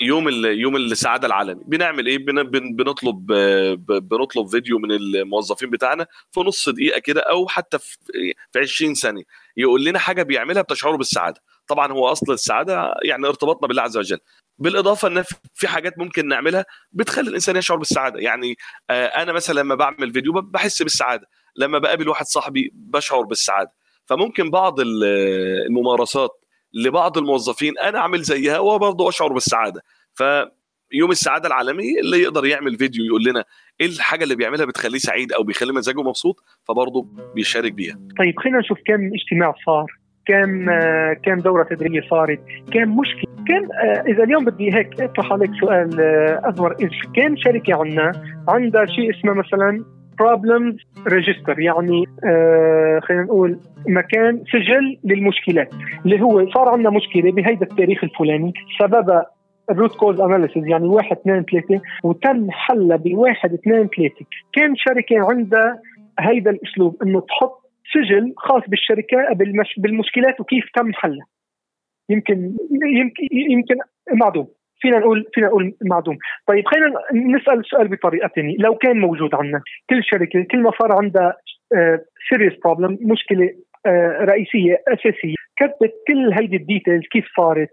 E: يوم يوم السعادة العالمي. بنعمل إيه؟ بنطلب بنطلب فيديو من الموظفين بتاعنا في نص دقيقة كده أو حتى في 20 ثانية. يقول لنا حاجة بيعملها بتشعره بالسعادة. طبعا هو أصل السعادة يعني ارتباطنا بالله عز وجل. بالإضافة إن في حاجات ممكن نعملها بتخلي الإنسان يشعر بالسعادة. يعني آه، أنا مثلا لما بعمل فيديو بحس بالسعادة. لما بقابل واحد صاحبي بشعر بالسعادة. فممكن بعض الممارسات لبعض الموظفين أنا أعمل زيها وبرضه أشعر بالسعادة. فيوم السعادة العالمي اللي يقدر يعمل فيديو يقول لنا إيه الحاجة اللي بيعملها بتخليه سعيد أو بيخلي مزاجه مبسوط؟ فبرضه بيشارك بيها.
D: طيب خلينا نشوف كم اجتماع صار كم كم دورة تدريبية صارت كم مشكلة كم إذا اليوم بدي هيك أطرح عليك سؤال اذور إذا كم شركة عندنا عندها شيء اسمه مثلا problems register يعني آه خلينا نقول مكان سجل للمشكلات اللي هو صار عندنا مشكلة بهيدا التاريخ الفلاني سببها ال root cause analysis يعني واحد اثنين ثلاثة وتم حلها بواحد اثنين ثلاثة. كان شركة عندها هيدا الأسلوب إنه تحط سجل خاص بالشركة بالمشكلات وكيف تم حلها. يمكن يمكن يمكن معدوم. فينا نقول فينا نقول معدوم. طيب خلينا نسأل السؤال بطريقة ثانية لو كان موجود عندنا كل شركة كل ما صار عندها serious problem مشكلة آه، رئيسية أساسية كتبت كل هيدي ال details كيف صارت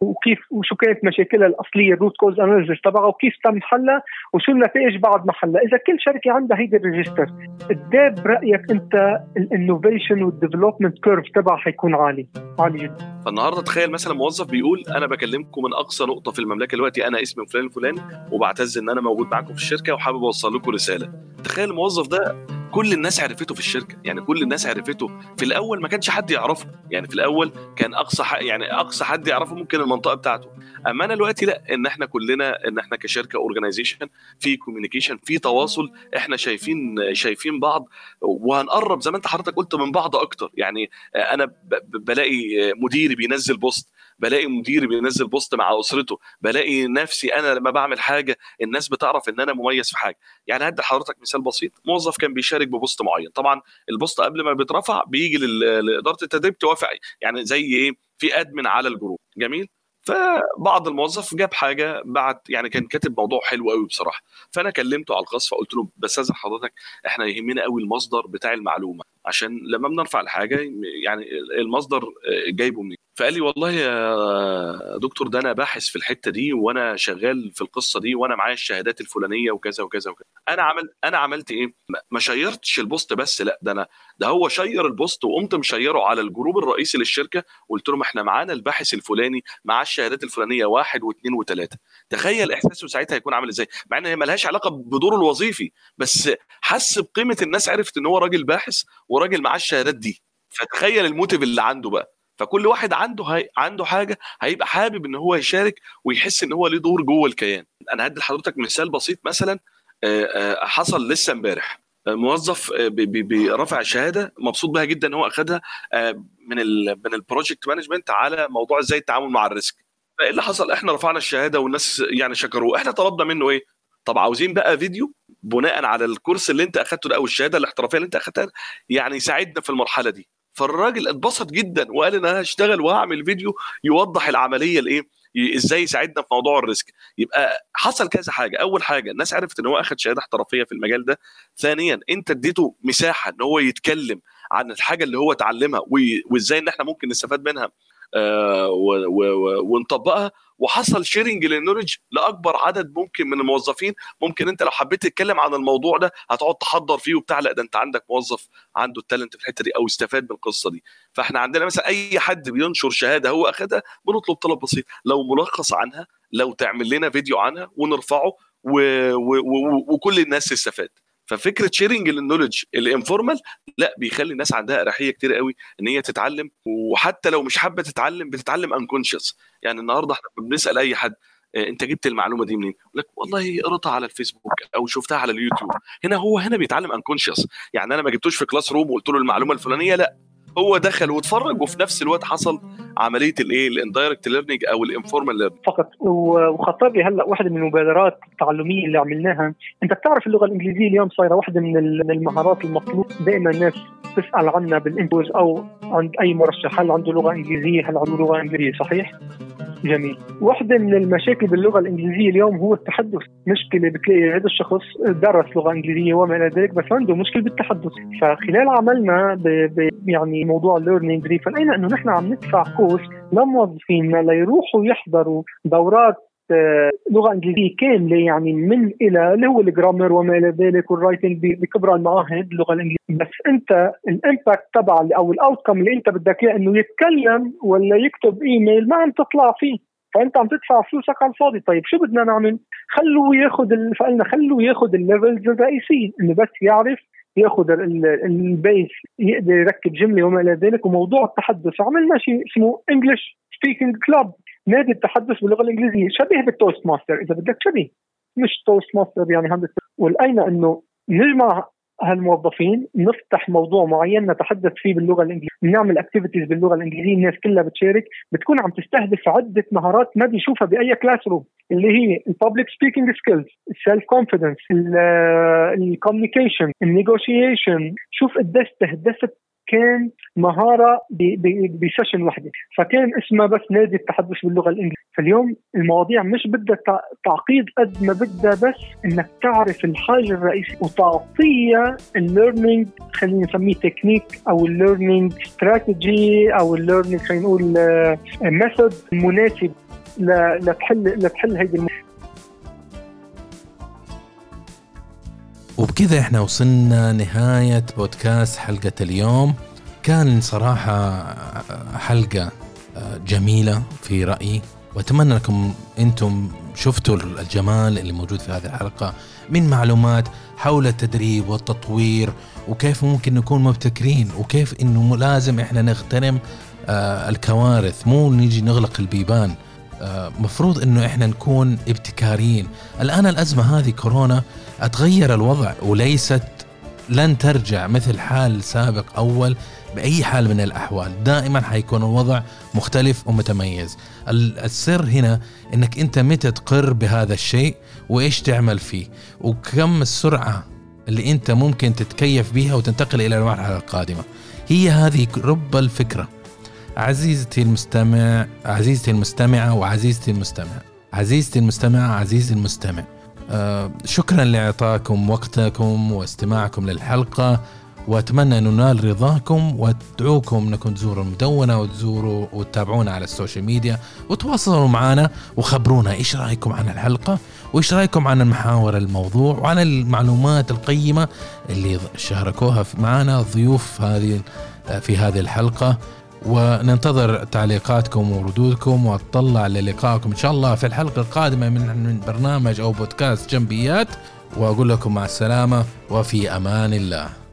D: وكيف وشو كانت مشاكلها الأصلية ال root cause analysis تبعها وكيف تم حلها وشو النتائج بعد ما حلها. إذا كل شركة عندها هيدي ال register قد برأيك أنت ال innovation وال development curve تبعها حيكون عالي؟ عالي جدا.
E: فالنهاردة تخيل مثلا موظف بيقول أنا بكلمكم من أقصى نقطة في المملكة دلوقتي أنا اسمي فلان الفلاني وبعتز إن أنا موجود معاكم في الشركة وحابب أوصل لكم رسالة. تخيل الموظف ده كل الناس عرفته في الشركة يعني كل الناس عرفته. في الأول ما كانش حد يعرفه. يعني في الأول كان أقصى يعني أقصى حد يعرفه ممكن المنطقة بتاعته. أما أنا دلوقتي لأ إن إحنا كلنا إن إحنا كشركة organization في communication في تواصل إحنا شايفين شايفين بعض وهنقرب زي ما أنت حضرتك قلت من بعض أكتر. يعني أنا بلاقي مديري بينزل post بلاقي مديري بينزل post مع أسرته بلاقي نفسي أنا لما بعمل حاجة الناس بتعرف إن أنا مميز في حاجة. يعني هدي حضرتك مثال بسيط موظف كان بيشارك ب post معين طبعا ال post قبل ما بيترفع بيجي لإدارة التدريب توافق يعني زي إيه؟ في admin على ال group. جميل؟ فبعض الموظف جاب حاجة بعد يعني كان كاتب موضوع حلو قوي بصراحة. فأنا كلمته على الخاص فقلت له بس استاذن حضرتك إحنا يهمنا قوي المصدر بتاع المعلومة عشان لما بنرفع الحاجة يعني المصدر جايبه منين؟ فقال لي والله يا دكتور ده أنا باحث في الحتة دي وأنا شغال في القصة دي وأنا معايا الشهادات الفلانية وكذا وكذا وكذا. أنا عملت أنا عملت إيه؟ ما شيرتش ال post بس لأ ده أنا ده هو شير ال post وقمت مشيره على ال group الرئيسي للشركة وقلت لهم إحنا معانا الباحث الفلاني معاه الشهادات الفلانية واحد واثنين وثلاثة. تخيل إحساسه ساعتها هيكون عامل إزاي؟ مع إن هي ملهاش علاقة بدوره الوظيفي بس حس بقيمة الناس عرفت إن هو راجل باحث وراجل معاه الشهادات دي. فتخيل ال motive اللي عنده بقى. فكل واحد عنده هي... عنده حاجة هيبقى حابب إن هو يشارك ويحس إن هو ليه دور جوه الكيان. أنا هدي لحضرتك مثال بسيط مثلا حصل لسه امبارح. موظف برفع شهاده مبسوط بها جدا إن هو اخذها من ال من ال project management على موضوع إزاي التعامل مع ال risk فإيه اللي حصل؟ إحنا رفعنا الشهادة والناس يعني شكروه. إحنا طلبنا منه إيه؟ طب عاوزين بقى فيديو بناء على ال course اللي أنت أخدته ده أو الشهادة الاحترافية اللي أنت أخدتها يعني يساعدنا في المرحلة دي. فالراجل اتبسط جدا وقال إن أنا هشتغل وهعمل فيديو يوضح العملية الإيه؟ إزاي يساعدنا في موضوع ال risk. يبقى حصل كذا حاجة. أول حاجة الناس عرفت إن هو اخذ شهادة احترافية في المجال ده. ثانيا أنت اديته مساحة إن هو يتكلم عن الحاجة اللي هو اتعلمها وإزاي إن إحنا ممكن نستفاد منها. ونطبقها. وحصل sharing لل knowledge لأكبر عدد ممكن من الموظفين. ممكن أنت لو حبيت تتكلم عن الموضوع ده هتقعد تحضر فيه وبتاع. لا ده أنت عندك موظف عنده ال talent في الحتة دي أو استفاد من القصة دي. فإحنا عندنا مثلا أي حد بينشر شهادة هو اخذها بنطلب طلب بسيط. لو ملخص عنها لو تعمل لنا فيديو عنها ونرفعه و... و... و... وكل الناس تستفاد. ففكرة sharing ال knowledge ال informal لا بيخلي الناس عندها أريحية كتير قوي إن هي تتعلم وحتى لو مش حابة تتعلم بتتعلم unconscious يعني النهارده إحنا بنسأل أي حد آه، أنت جبت المعلومة دي منين؟ يقول لك والله قريتها على الفيسبوك أو شفتها على اليوتيوب. هنا هو هنا بيتعلم unconscious يعني أنا ما جبتوش في classroom وقلت له المعلومة الفلانية لا. هو دخل واتفرج وفي نفس الوقت حصل عملية الايه ال indirect learning أو ال informal learning
D: فقط. وخطر لي هلأ واحدة من المبادرات التعلمية اللي عملناها. أنت بتعرف اللغة الإنجليزية اليوم صايرة واحدة من المهارات المطلوب دائما الناس تسأل عنها بال interviews أو عند أي مرشح. هل عنده لغة إنجليزية؟ هل عنده لغة إنجليزية؟ صحيح؟ جميل. واحدة من المشاكل باللغة الإنجليزية اليوم هو التحدث. مشكلة بتلاقي هذا الشخص درس لغة إنجليزية وما إلى ذلك بس عنده مشكلة بالتحدث. فخلال عملنا ب ب يعني موضوع ال learning فلقينا إنه نحن عم ندفع cost لموظفينا ليروحوا يحضروا دورات آه، لغة إنجليزية كاملة يعني من إلى اللي هو ال grammar وما إلى ذلك وال writing بكبرى المعاهد اللغة الإنجليزية. بس أنت ال impact تبع أو ال outcome اللي أنت بدك إياه إنه يتكلم ولا يكتب ايميل ما عم تطلع فيه. فأنت عم تدفع فلوسك على الفاضي. طيب شو بدنا نعمل؟ خلوه ياخذ فقلنا خلوه ياخذ ال levels الرئيسيه إنه بس يعرف ياخذ ال base يقدر يركب جملة وما إلى ذلك وموضوع التحدث. عملنا شيء اسمه English speaking club نادي التحدث باللغة الإنجليزية. شبيه بال Toastmaster إذا بدك شبيه. مش Toastmaster يعني 100 ولقينا إنه نجمع هالموظفين نفتح موضوع معين نتحدث فيه باللغة الإنجليزية، نعمل activities باللغة الإنجليزية، الناس كلها بتشارك، بتكون عم تستهدف عدة مهارات ما بيشوفها بأي classroom، اللي هي ال public speaking skills، ال self confidence، ال communication، ال negotiation، شوف قديش استهدفت كان مهارة ب session وحدة. فكان اسمها بس نادي التحدث باللغة الإنجليزية. فاليوم المواضيع مش بدها تعقيد قد ما بدها بس إنك تعرف الحاجة الرئيسية وتعطيها ال learning خلينا نسميه تكنيك أو ال learning strategy أو ال learning خلينا نقول method آه، مناسب لتحل لتحل هيدي
A: وبكذا إحنا وصلنا نهاية بودكاست حلقة اليوم. كان صراحة حلقة جميلة في رأيي. وأتمنى انكم أنتم شفتوا الجمال اللي موجود في هذه الحلقة من معلومات حول التدريب والتطوير وكيف ممكن نكون مبتكرين وكيف إنه لازم إحنا نغتنم آه، الكوارث. مو نيجي نغلق البيبان. آه، مفروض إنه إحنا نكون ابتكاريين. الآن الأزمة هذه كورونا أتغير الوضع وليست لن ترجع مثل حال سابق أول. بأي حال من الأحوال دائما حيكون الوضع مختلف ومتميز. السر هنا إنك أنت متى تقر بهذا الشيء وإيش تعمل فيه وكم السرعة اللي أنت ممكن تتكيف بها وتنتقل إلى المرحلة القادمة. هي هذه رب الفكرة. عزيزتي المستمع عزيزتي المستمعة وعزيزتي المستمع. عزيزتي المستمع عزيزي المستمع. آه شكرا لإعطاكم وقتكم واستماعكم للحلقة. وأتمنى أن ننال رضاكم وأدعوكم أنكم تزوروا المدونة وتزوروا وتتابعونا على السوشيال ميديا وتواصلوا معنا وخبرونا إيش رأيكم عن الحلقة وإيش رأيكم عن المحاور الموضوع وعن المعلومات القيمة اللي شاركوها معنا ضيوف هذه في هذه الحلقة. وننتظر تعليقاتكم وردودكم وأطلع للقائكم إن شاء الله في الحلقة القادمة من برنامج أو بودكاست جنبيات. وأقول لكم مع السلامة وفي أمان الله.